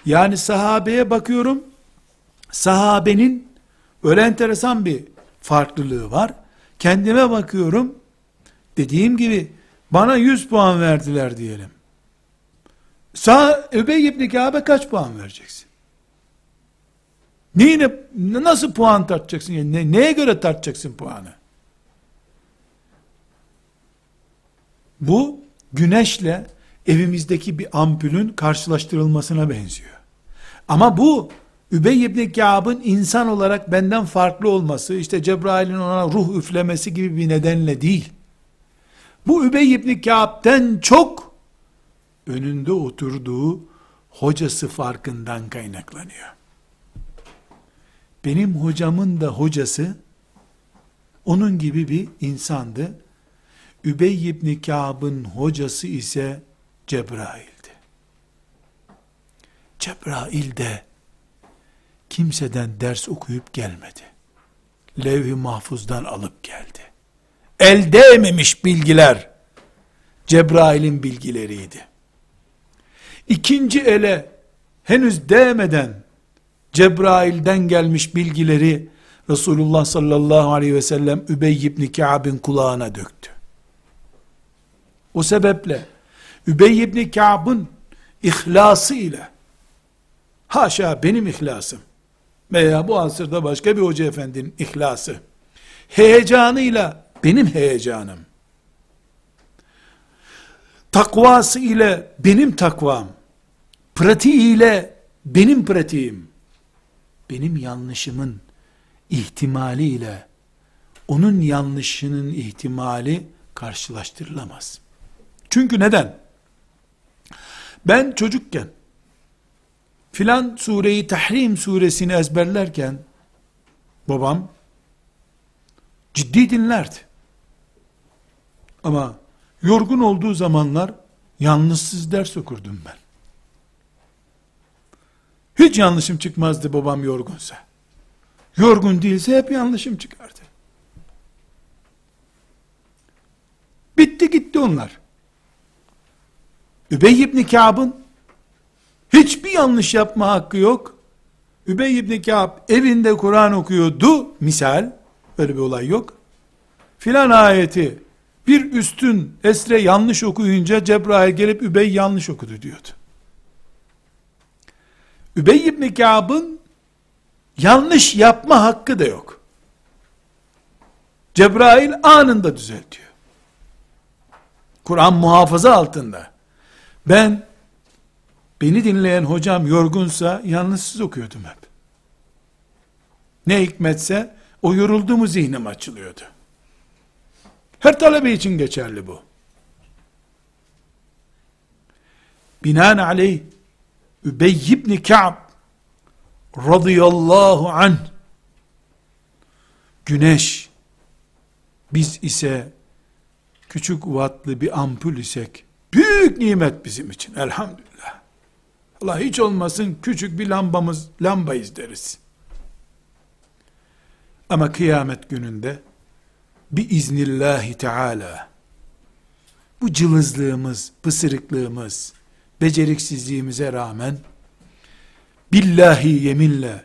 yani sahabeye bakıyorum. Sahabenin öyle enteresan bir farklılığı var. Kendime bakıyorum. Dediğim gibi bana 100 puan verdiler diyelim. Sağ Öbey İbni Kabe kaç puan vereceksin? Neyine, nasıl puan tartacaksın? Yani ne, neye göre tartacaksın puanı? Bu güneşle evimizdeki bir ampulün karşılaştırılmasına benziyor. Ama bu Übey ibn Kâb'ın insan olarak benden farklı olması, işte Cebrail'in ona ruh üflemesi gibi bir nedenle değil. Bu Übey ibn Kâb'den çok önünde oturduğu hocası farkından kaynaklanıyor. Benim hocamın da hocası onun gibi bir insandı. Übey ibn Kâb'ın hocası ise Cebrail'di. Cebrail de kimseden ders okuyup gelmedi. Levh-i mahfuzdan alıp geldi. El değmemiş bilgiler Cebrail'in bilgileriydi. İkinci ele henüz değmeden Cebrail'den gelmiş bilgileri Resulullah sallallahu aleyhi ve sellem Übey ibn Ka'b'in kulağına döktü. O sebeple Übey ibn Ka'b'ın ihlası ile haşa benim ihlasım veya bu asırda başka bir hoca efendinin ihlası heyecanıyla benim heyecanım takvası ile benim takvam pratiğiyle benim pratiğim benim yanlışımın ihtimaliyle onun yanlışının ihtimali karşılaştırılamaz. Çünkü neden? Ben çocukken filan sureyi Tahrim suresini ezberlerken babam ciddi dinlerdi. Ama yorgun olduğu zamanlar yalnızsız ders okurdum ben. Hiç yanlışım çıkmazdı babam yorgunsa. Yorgun değilse hep yanlışım çıkardı. Bitti gitti onlar. Übey ibn Kâb'ın hiçbir yanlış yapma hakkı yok. Übey ibn Kâb evinde Kur'an okuyordu misal. Öyle bir olay yok. Filan ayeti bir üstün esre yanlış okuyunca Cebrail gelip Übey yanlış okudu diyordu. Übey ibn Kâb'ın yanlış yapma hakkı da yok. Cebrail anında düzeltiyor. Kur'an muhafaza altında. Ben beni dinleyen hocam yorgunsa yalnızsız okuyordum hep. Ne hikmetse o yoruldu mu zihnim açılıyordu. Her talebe için geçerli bu. Binaenaleyh Übey ibn Ka'b radıyallahu an güneş biz ise küçük wattlı bir ampul isek büyük nimet bizim için elhamdülillah. Allah hiç olmasın küçük bir lambamız lambayız deriz. Ama kıyamet gününde bir iznillahi teala bu cılızlığımız, pısırıklığımız, beceriksizliğimize rağmen billahi yeminle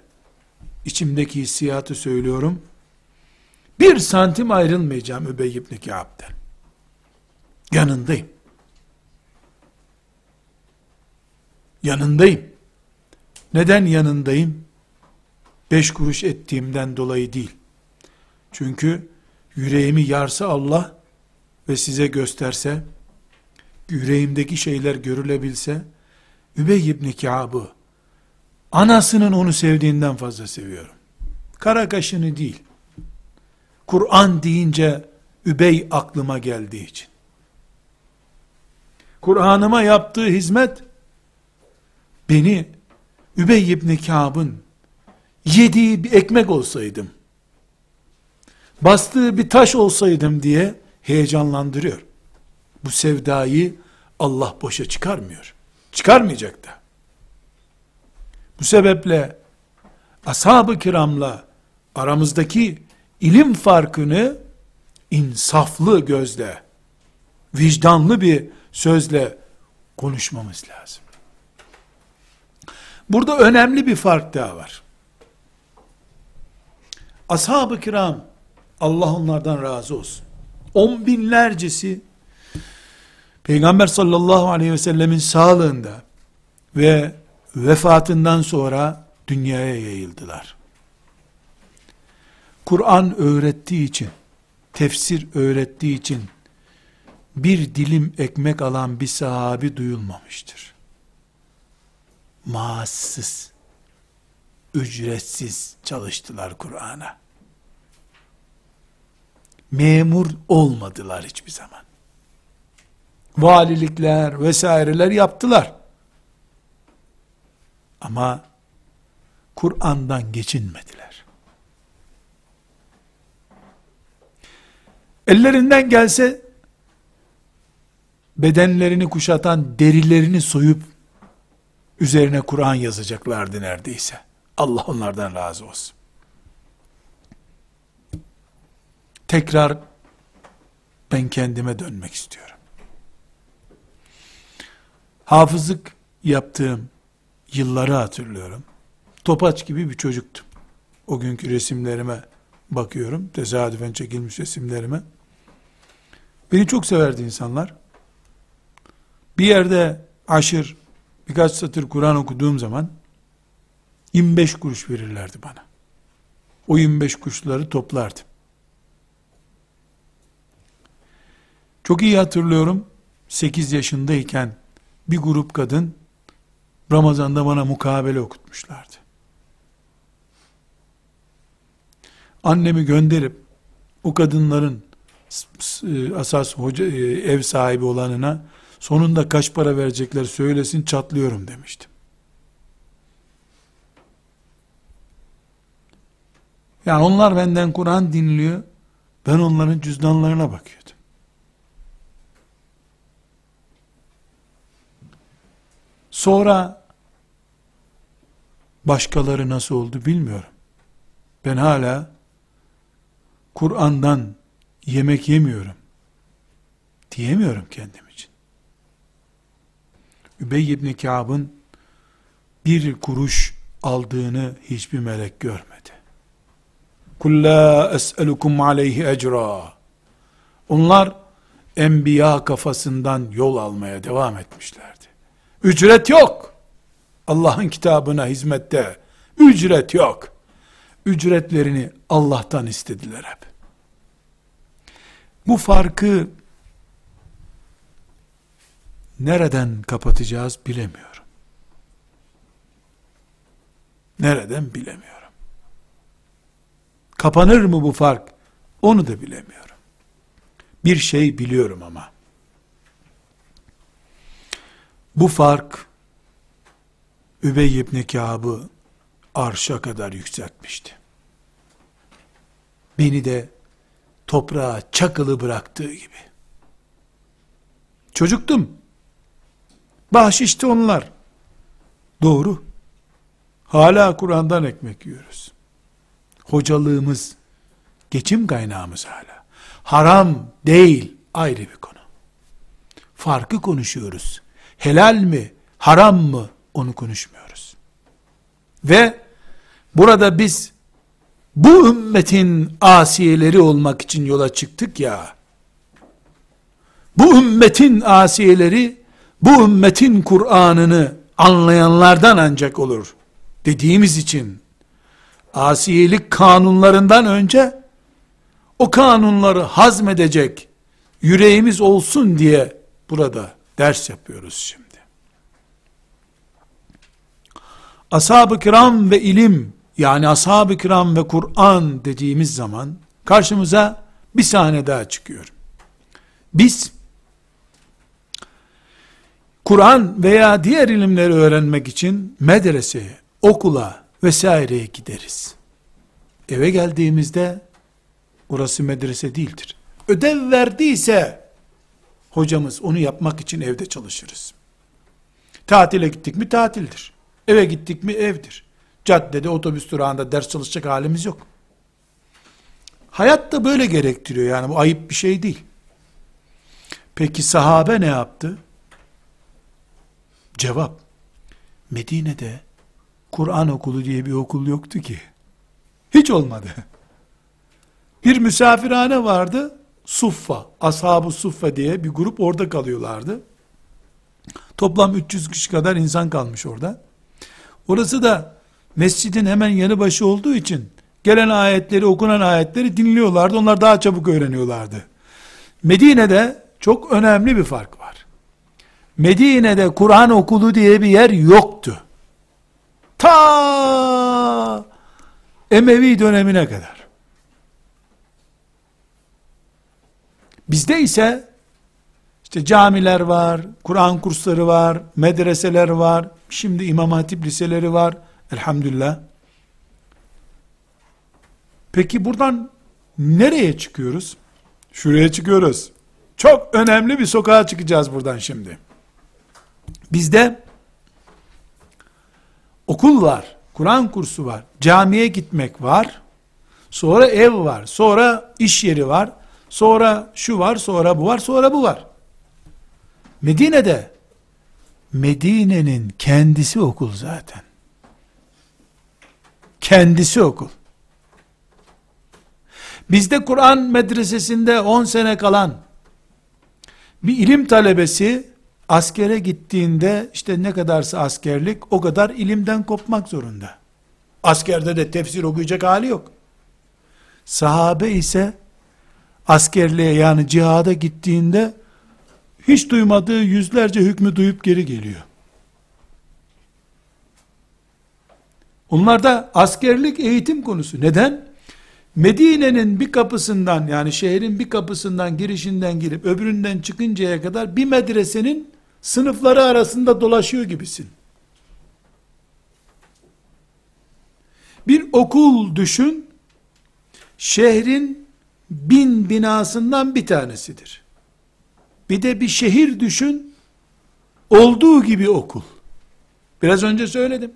içimdeki hissiyatı söylüyorum. Bir santim ayrılmayacağım Übey ibn Kâb'den. Yanındayım. Yanındayım. Neden yanındayım? Beş kuruş ettiğimden dolayı değil. Çünkü yüreğimi yarsa Allah ve size gösterse, yüreğimdeki şeyler görülebilse, Übey ibn Kâb'ı anasının onu sevdiğinden fazla seviyorum. Kara kaşını değil. Kur'an deyince Übey aklıma geldiği için. Kur'an'ıma yaptığı hizmet beni Übey ibn Kâb'ın yediği bir ekmek olsaydım, bastığı bir taş olsaydım diye heyecanlandırıyor. Bu sevdayı Allah boşa çıkarmıyor. Çıkarmayacak da. Bu sebeple ashab-ı kiramla aramızdaki ilim farkını insaflı gözle, vicdanlı bir sözle konuşmamız lazım. Burada önemli bir fark daha var. Ashab-ı kiram, Allah onlardan razı olsun. On binlercesi, Peygamber sallallahu aleyhi ve sellemin sağlığında ve vefatından sonra dünyaya yayıldılar. Kur'an öğrettiği için, tefsir öğrettiği için, bir dilim ekmek alan bir sahabi duyulmamıştır. Maassız, ücretsiz çalıştılar Kur'an'a. Memur olmadılar hiçbir zaman. Valilikler vesaireler yaptılar. Ama Kur'an'dan geçinmediler. Ellerinden gelse bedenlerini kuşatan derilerini soyup üzerine Kur'an yazacaklardı neredeyse. Allah onlardan razı olsun. Tekrar ben kendime dönmek istiyorum. Hafızlık yaptığım yılları hatırlıyorum. Topaç gibi bir çocuktum. O günkü resimlerime bakıyorum. Tesadüfen çekilmiş resimlerime. Beni çok severdi insanlar. Bir yerde aşır, birkaç satır Kur'an okuduğum zaman 25 kuruş verirlerdi bana. O 25 kuruşları toplardım. Çok iyi hatırlıyorum. 8 yaşındayken bir grup kadın Ramazan'da bana mukabele okutmuşlardı. Annemi gönderip o kadınların e, asas hoca e, ev sahibi olanına sonunda kaç para verecekler söylesin çatlıyorum demiştim. Yani onlar benden Kur'an dinliyor. Ben onların cüzdanlarına bakıyordum. Sonra başkaları nasıl oldu bilmiyorum. Ben hala Kur'an'dan yemek yemiyorum diyemiyorum kendim için. Übey ibn Kâb'ın bir kuruş aldığını hiçbir melek görmedi. Kul la es'elukum aleyhi ecra. Onlar enbiya kafasından yol almaya devam etmişlerdi. Ücret yok. Allah'ın kitabına hizmette ücret yok. Ücretlerini Allah'tan istediler hep. Bu farkı nereden kapatacağız bilemiyorum. Nereden bilemiyorum. Kapanır mı bu fark? Onu da bilemiyorum. Bir şey biliyorum ama. Bu fark Übey ibn Kâb'ı arşa kadar yükseltmişti. Beni de toprağa çakılı bıraktığı gibi. Çocuktum. Bahşişti onlar. Doğru. Hala Kur'an'dan ekmek yiyoruz. Hocalığımız, geçim kaynağımız hala. Haram değil, ayrı bir konu. Farkı konuşuyoruz. Helal mi, haram mı onu konuşmuyoruz. Ve burada biz bu ümmetin asiyeleri olmak için yola çıktık ya, bu ümmetin asiyeleri, bu ümmetin Kur'an'ını anlayanlardan ancak olur dediğimiz için, asiyelik kanunlarından önce, o kanunları hazmedecek yüreğimiz olsun diye burada ders yapıyoruz şimdi. ashab-ı kiram ve ilim yani ashab-ı kiram ve Kur'an dediğimiz zaman karşımıza bir sahne daha çıkıyor. Biz Kur'an veya diğer ilimleri öğrenmek için medreseye, okula vesaireye gideriz. Eve geldiğimizde orası medrese değildir. Ödev verdiyse hocamız onu yapmak için evde çalışırız. Tatile gittik mi tatildir. Eve gittik mi evdir. Caddede, otobüs durağında ders çalışacak halimiz yok. Hayat da böyle gerektiriyor yani bu ayıp bir şey değil. Peki sahabe ne yaptı? Cevap, Medine'de Kur'an okulu diye bir okul yoktu ki. Hiç olmadı. Bir misafirhane vardı, Suffa, Ashab-ı Suffa diye bir grup orada kalıyorlardı. Toplam 300 kişi kadar insan kalmış orada. Orası da mescidin hemen yanı başı olduğu için gelen ayetleri, okunan ayetleri dinliyorlardı. Onlar daha çabuk öğreniyorlardı. Medine'de çok önemli bir fark var. Medine'de Kur'an okulu diye bir yer yoktu. Ta Emevi dönemine kadar. Bizde ise işte camiler var, Kur'an kursları var, medreseler var, şimdi İmam Hatip liseleri var. Elhamdülillah. Peki buradan nereye çıkıyoruz? Şuraya çıkıyoruz. Çok önemli bir sokağa çıkacağız buradan şimdi. Bizde okul var, Kur'an kursu var, camiye gitmek var, sonra ev var, sonra iş yeri var, sonra şu var, sonra bu var, sonra bu var. Medine'de Medine'nin kendisi okul zaten. Kendisi okul. Bizde Kur'an medresesinde 10 sene kalan bir ilim talebesi askere gittiğinde işte ne kadarsa askerlik o kadar ilimden kopmak zorunda. Askerde de tefsir okuyacak hali yok. Sahabe ise askerliğe yani cihada gittiğinde hiç duymadığı yüzlerce hükmü duyup geri geliyor. Onlarda askerlik eğitim konusu. Neden? Medine'nin bir kapısından yani şehrin bir kapısından girişinden girip öbüründen çıkıncaya kadar bir medresenin sınıfları arasında dolaşıyor gibisin. Bir okul düşün, şehrin bin binasından bir tanesidir. Bir de bir şehir düşün, olduğu gibi okul. Biraz önce söyledim.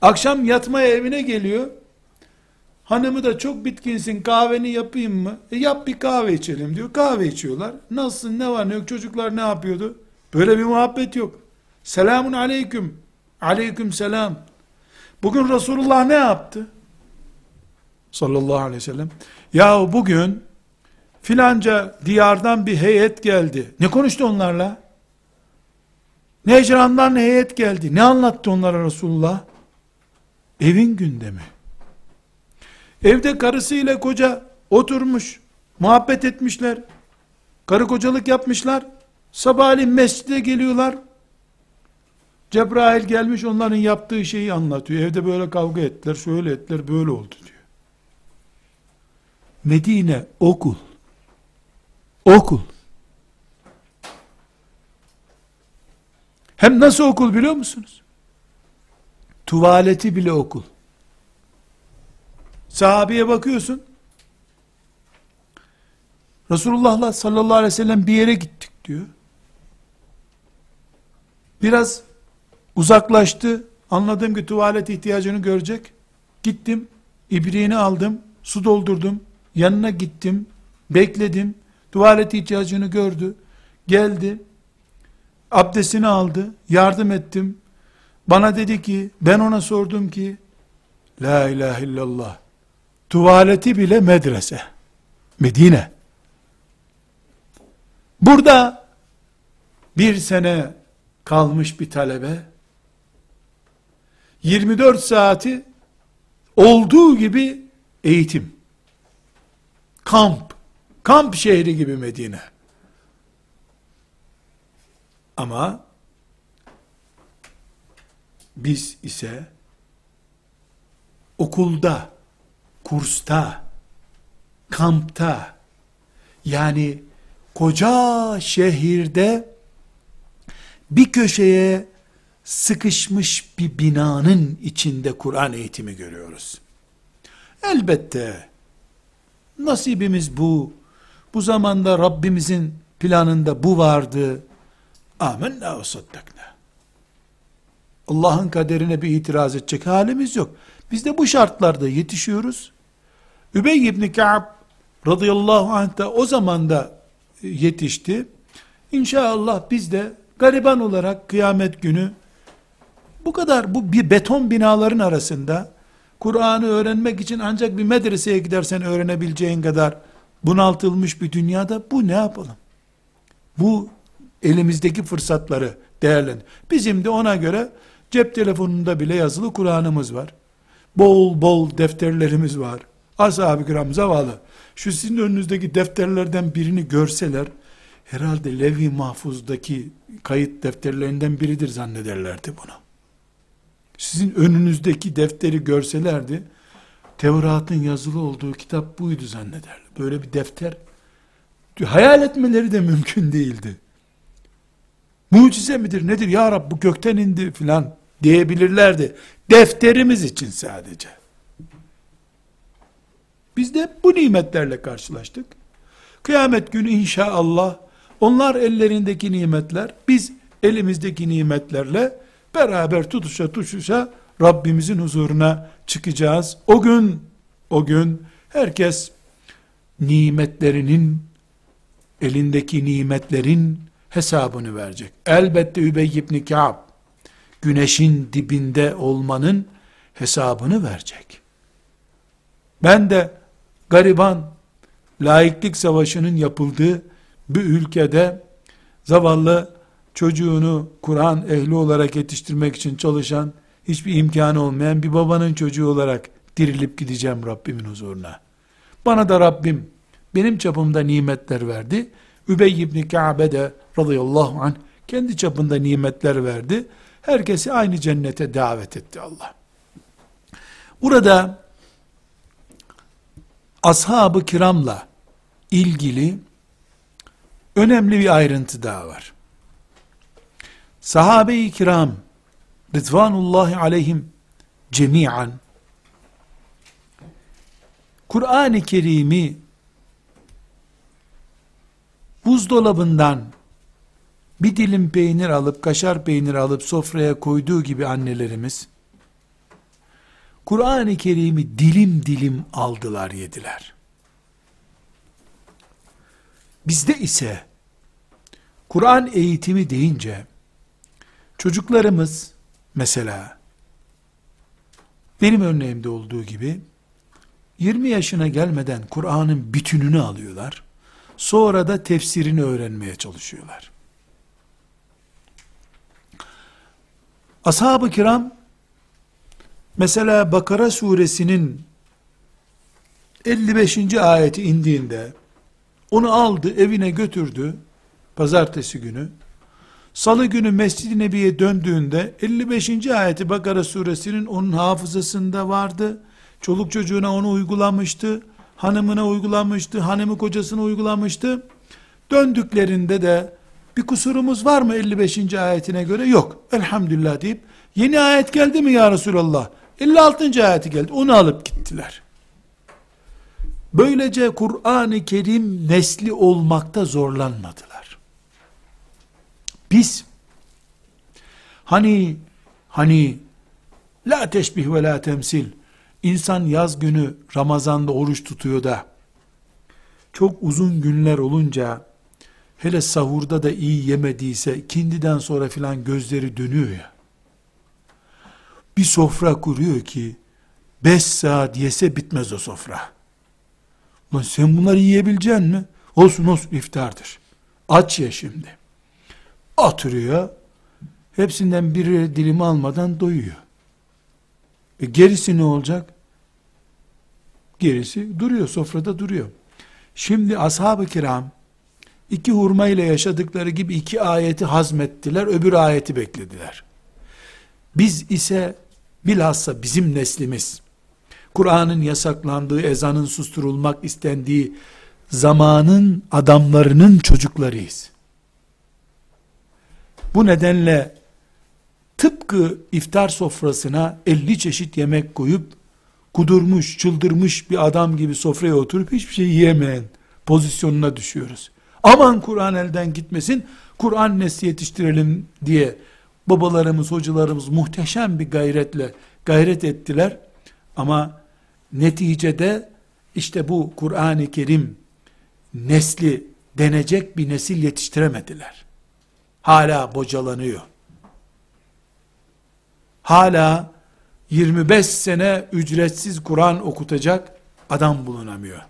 Akşam yatmaya evine geliyor, hanımı da çok bitkinsin kahveni yapayım mı? E yap bir kahve içelim diyor. Kahve içiyorlar. Nasılsın ne var ne yok çocuklar ne yapıyordu? Böyle bir muhabbet yok. Selamun aleyküm. Aleyküm selam. Bugün Resulullah ne yaptı? Sallallahu aleyhi ve sellem. Ya bugün filanca diyardan bir heyet geldi. Ne konuştu onlarla? Necran'dan heyet geldi. Ne anlattı onlara Resulullah? Evin gündemi. Evde karısıyla koca oturmuş, muhabbet etmişler. Karı kocalık yapmışlar. Sabahleyin mescide geliyorlar. Cebrail gelmiş onların yaptığı şeyi anlatıyor. Evde böyle kavga ettiler, şöyle ettiler, böyle oldu diyor. Medine okul. Okul. Hem nasıl okul biliyor musunuz? Tuvaleti bile okul. Sahabeye bakıyorsun. Resulullah'la sallallahu aleyhi ve sellem bir yere gittik diyor. Biraz uzaklaştı. Anladım ki tuvalet ihtiyacını görecek. Gittim. ibriğini aldım. Su doldurdum. Yanına gittim. Bekledim. Tuvalet ihtiyacını gördü. Geldi. Abdestini aldı. Yardım ettim. Bana dedi ki ben ona sordum ki La ilahe illallah. Tuvaleti bile medrese. Medine. Burada bir sene kalmış bir talebe 24 saati olduğu gibi eğitim. Kamp. Kamp şehri gibi Medine. Ama biz ise okulda, kursta, kampta, yani koca şehirde bir köşeye sıkışmış bir binanın içinde Kur'an eğitimi görüyoruz. Elbette nasibimiz bu. Bu zamanda Rabbimizin planında bu vardı. Amenna ve saddakna. Allah'ın kaderine bir itiraz edecek halimiz yok. Biz de bu şartlarda yetişiyoruz. Übey ibn Ka'b radıyallahu anh da o zaman da yetişti. İnşallah biz de gariban olarak kıyamet günü bu kadar bu bir beton binaların arasında Kur'an'ı öğrenmek için ancak bir medreseye gidersen öğrenebileceğin kadar bunaltılmış bir dünyada bu ne yapalım? Bu elimizdeki fırsatları değerlendir. Bizim de ona göre cep telefonunda bile yazılı Kur'an'ımız var. Bol bol defterlerimiz var. Ashab-ı kiram zavallı. Şu sizin önünüzdeki defterlerden birini görseler, herhalde Levi Mahfuz'daki kayıt defterlerinden biridir zannederlerdi bunu. Sizin önünüzdeki defteri görselerdi, Tevrat'ın yazılı olduğu kitap buydu zannederler. Böyle bir defter, hayal etmeleri de mümkün değildi. Mucize midir nedir ya Rab bu gökten indi filan diyebilirlerdi. Defterimiz için sadece. Biz de bu nimetlerle karşılaştık. Kıyamet günü inşallah onlar ellerindeki nimetler, biz elimizdeki nimetlerle beraber tutuşa tutuşa Rabbimizin huzuruna çıkacağız. O gün, o gün herkes nimetlerinin, elindeki nimetlerin hesabını verecek. Elbette Übey ibn Ka'b, güneşin dibinde olmanın hesabını verecek. Ben de gariban, laiklik savaşının yapıldığı bir ülkede zavallı çocuğunu Kur'an ehli olarak yetiştirmek için çalışan, hiçbir imkanı olmayan bir babanın çocuğu olarak dirilip gideceğim Rabbimin huzuruna. Bana da Rabbim benim çapımda nimetler verdi. Übey ibn Ka'be de radıyallahu anh kendi çapında nimetler verdi. Herkesi aynı cennete davet etti Allah. Burada ashab-ı kiramla ilgili önemli bir ayrıntı daha var. Sahabe-i kiram Rıdvanullahi aleyhim cemiyen Kur'an-ı Kerim'i buzdolabından bir dilim peynir alıp, kaşar peynir alıp sofraya koyduğu gibi annelerimiz, Kur'an-ı Kerim'i dilim dilim aldılar, yediler. Bizde ise, Kur'an eğitimi deyince, çocuklarımız, mesela, benim örneğimde olduğu gibi, 20 yaşına gelmeden Kur'an'ın bütününü alıyorlar, sonra da tefsirini öğrenmeye çalışıyorlar. Ashab-ı kiram mesela Bakara suresinin 55. ayeti indiğinde onu aldı evine götürdü pazartesi günü salı günü Mescid-i Nebi'ye döndüğünde 55. ayeti Bakara suresinin onun hafızasında vardı çoluk çocuğuna onu uygulamıştı hanımına uygulamıştı hanımı kocasına uygulamıştı döndüklerinde de bir kusurumuz var mı 55. ayetine göre? Yok. Elhamdülillah deyip yeni ayet geldi mi ya Resulallah? 56. ayeti geldi. Onu alıp gittiler. Böylece Kur'an-ı Kerim nesli olmakta zorlanmadılar. Biz hani hani la teşbih ve la temsil insan yaz günü Ramazan'da oruç tutuyor da çok uzun günler olunca hele sahurda da iyi yemediyse kindiden sonra filan gözleri dönüyor ya. Bir sofra kuruyor ki 5 saat yese bitmez o sofra. Lan sen bunları yiyebilecek mi? Olsun olsun iftardır. Aç ya şimdi. Oturuyor. Hepsinden bir dilimi almadan doyuyor. E gerisi ne olacak? Gerisi duruyor, sofrada duruyor. Şimdi ashab-ı kiram iki hurma ile yaşadıkları gibi iki ayeti hazmettiler, öbür ayeti beklediler. Biz ise bilhassa bizim neslimiz Kur'an'ın yasaklandığı, ezanın susturulmak istendiği zamanın adamlarının çocuklarıyız. Bu nedenle tıpkı iftar sofrasına 50 çeşit yemek koyup kudurmuş, çıldırmış bir adam gibi sofraya oturup hiçbir şey yiyemeyen pozisyonuna düşüyoruz. Aman Kur'an elden gitmesin, Kur'an nesli yetiştirelim diye babalarımız, hocalarımız muhteşem bir gayretle gayret ettiler. Ama neticede işte bu Kur'an-ı Kerim nesli denecek bir nesil yetiştiremediler. Hala bocalanıyor. Hala 25 sene ücretsiz Kur'an okutacak adam bulunamıyor.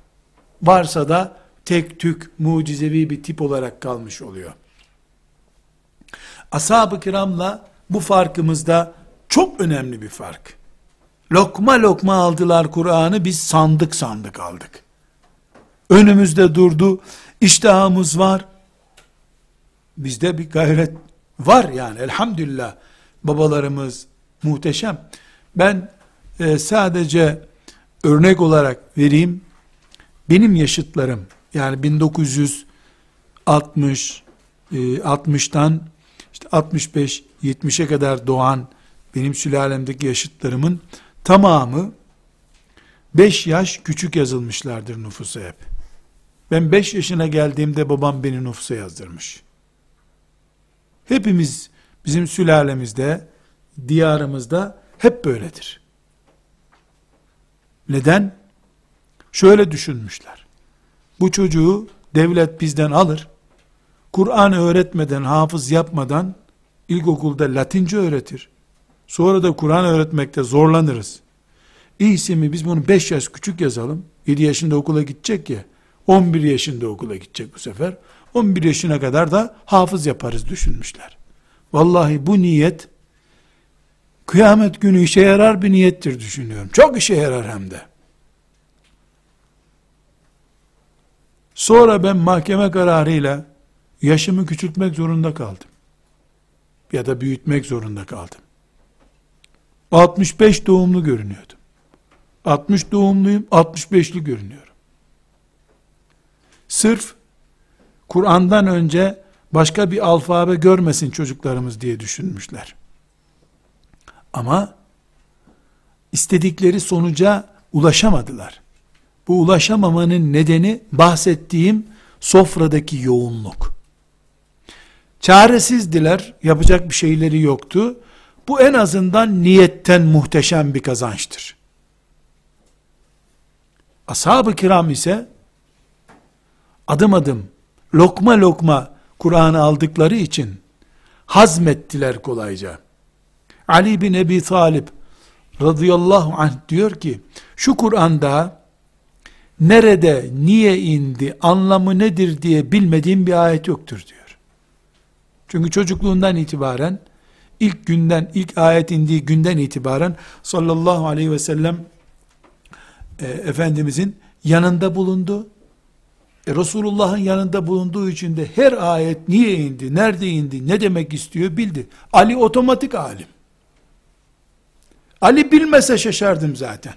Varsa da tek tük mucizevi bir tip olarak kalmış oluyor. Ashab-ı kiramla bu farkımızda çok önemli bir fark. Lokma lokma aldılar Kur'an'ı biz sandık sandık aldık. Önümüzde durdu, iştahımız var. Bizde bir gayret var yani elhamdülillah. Babalarımız muhteşem. Ben e, sadece örnek olarak vereyim. Benim yaşıtlarım yani 1960 e, 60'tan işte 65 70'e kadar doğan benim sülalemdeki yaşıtlarımın tamamı 5 yaş küçük yazılmışlardır nüfusa hep. Ben 5 yaşına geldiğimde babam beni nüfusa yazdırmış. Hepimiz bizim sülalemizde, diyarımızda hep böyledir. Neden? Şöyle düşünmüşler. Bu çocuğu devlet bizden alır. Kur'an öğretmeden, hafız yapmadan ilkokulda Latince öğretir. Sonra da Kur'an öğretmekte zorlanırız. İyisi mi biz bunu 5 yaş küçük yazalım. 7 yaşında okula gidecek ya. 11 yaşında okula gidecek bu sefer. 11 yaşına kadar da hafız yaparız düşünmüşler. Vallahi bu niyet kıyamet günü işe yarar bir niyettir düşünüyorum. Çok işe yarar hem de. Sonra ben mahkeme kararıyla yaşımı küçültmek zorunda kaldım. Ya da büyütmek zorunda kaldım. 65 doğumlu görünüyordum. 60 doğumluyum, 65'li görünüyorum. Sırf Kur'an'dan önce başka bir alfabe görmesin çocuklarımız diye düşünmüşler. Ama istedikleri sonuca ulaşamadılar. Bu ulaşamamanın nedeni bahsettiğim sofradaki yoğunluk. Çaresizdiler, yapacak bir şeyleri yoktu. Bu en azından niyetten muhteşem bir kazançtır. Ashab-ı kiram ise adım adım, lokma lokma Kur'an'ı aldıkları için hazmettiler kolayca. Ali bin Ebi Talib radıyallahu anh diyor ki, şu Kur'an'da nerede, niye indi, anlamı nedir diye bilmediğim bir ayet yoktur diyor. Çünkü çocukluğundan itibaren, ilk günden, ilk ayet indiği günden itibaren sallallahu aleyhi ve sellem e, Efendimizin yanında bulundu. E, Resulullah'ın yanında bulunduğu için de her ayet niye indi, nerede indi, ne demek istiyor bildi. Ali otomatik alim. Ali bilmese şaşardım zaten.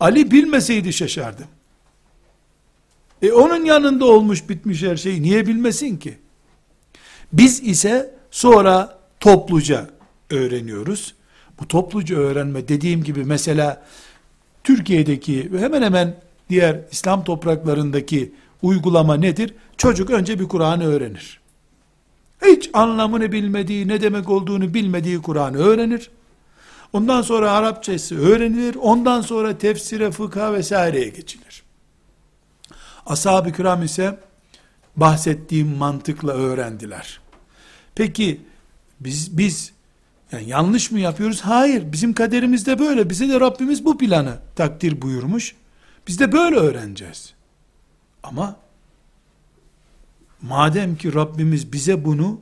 Ali bilmeseydi şaşardım. E onun yanında olmuş bitmiş her şey niye bilmesin ki? Biz ise sonra topluca öğreniyoruz. Bu topluca öğrenme dediğim gibi mesela Türkiye'deki hemen hemen diğer İslam topraklarındaki uygulama nedir? Çocuk önce bir Kur'an'ı öğrenir. Hiç anlamını bilmediği, ne demek olduğunu bilmediği Kur'an'ı öğrenir. Ondan sonra Arapçası öğrenilir. Ondan sonra tefsire, fıkha vesaireye geçilir. Ashab-ı kiram ise bahsettiğim mantıkla öğrendiler. Peki biz biz yani yanlış mı yapıyoruz? Hayır. Bizim kaderimizde böyle. Bize de Rabbimiz bu planı takdir buyurmuş. Biz de böyle öğreneceğiz. Ama madem ki Rabbimiz bize bunu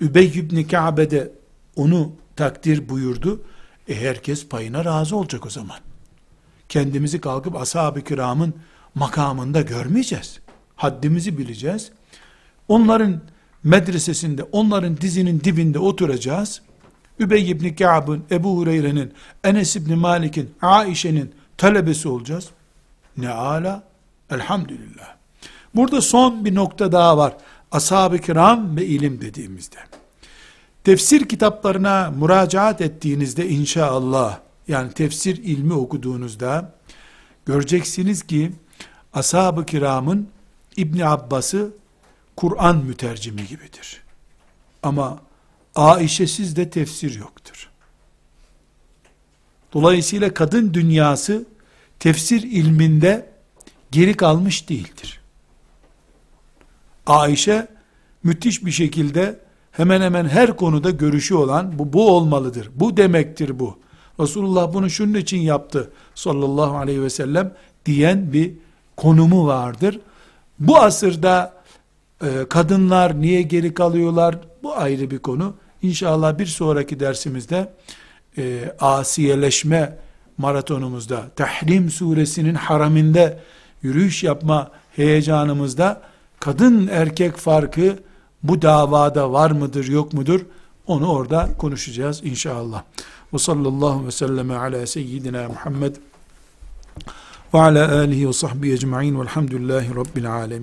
Übey ibn Ka'be'de onu takdir buyurdu. E herkes payına razı olacak o zaman. Kendimizi kalkıp ashab-ı kiramın makamında görmeyeceğiz. Haddimizi bileceğiz. Onların medresesinde, onların dizinin dibinde oturacağız. Übey ibn Ka'b'ın, Ebu Hureyre'nin, Enes ibn Malik'in, Aişe'nin talebesi olacağız. Ne ala? Elhamdülillah. Burada son bir nokta daha var. Ashab-ı kiram ve ilim dediğimizde. Tefsir kitaplarına müracaat ettiğinizde inşallah, yani tefsir ilmi okuduğunuzda, göreceksiniz ki, ashab-ı kiramın İbn Abbas'ı Kur'an mütercimi gibidir. Ama Aişe'siz de tefsir yoktur. Dolayısıyla kadın dünyası tefsir ilminde geri kalmış değildir. Aişe müthiş bir şekilde hemen hemen her konuda görüşü olan bu, bu olmalıdır. Bu demektir bu. Resulullah bunu şunun için yaptı sallallahu aleyhi ve sellem diyen bir konumu vardır. Bu asırda e, kadınlar niye geri kalıyorlar? Bu ayrı bir konu. İnşallah bir sonraki dersimizde e, asiyeleşme maratonumuzda, Tahrim suresinin haraminde yürüyüş yapma heyecanımızda kadın erkek farkı bu davada var mıdır yok mudur onu orada konuşacağız inşallah. Ve sallallahu ve selleme ala seyyidina Muhammed ve ala alihi ve sahbihi ecma'in velhamdülillahi rabbil alemin.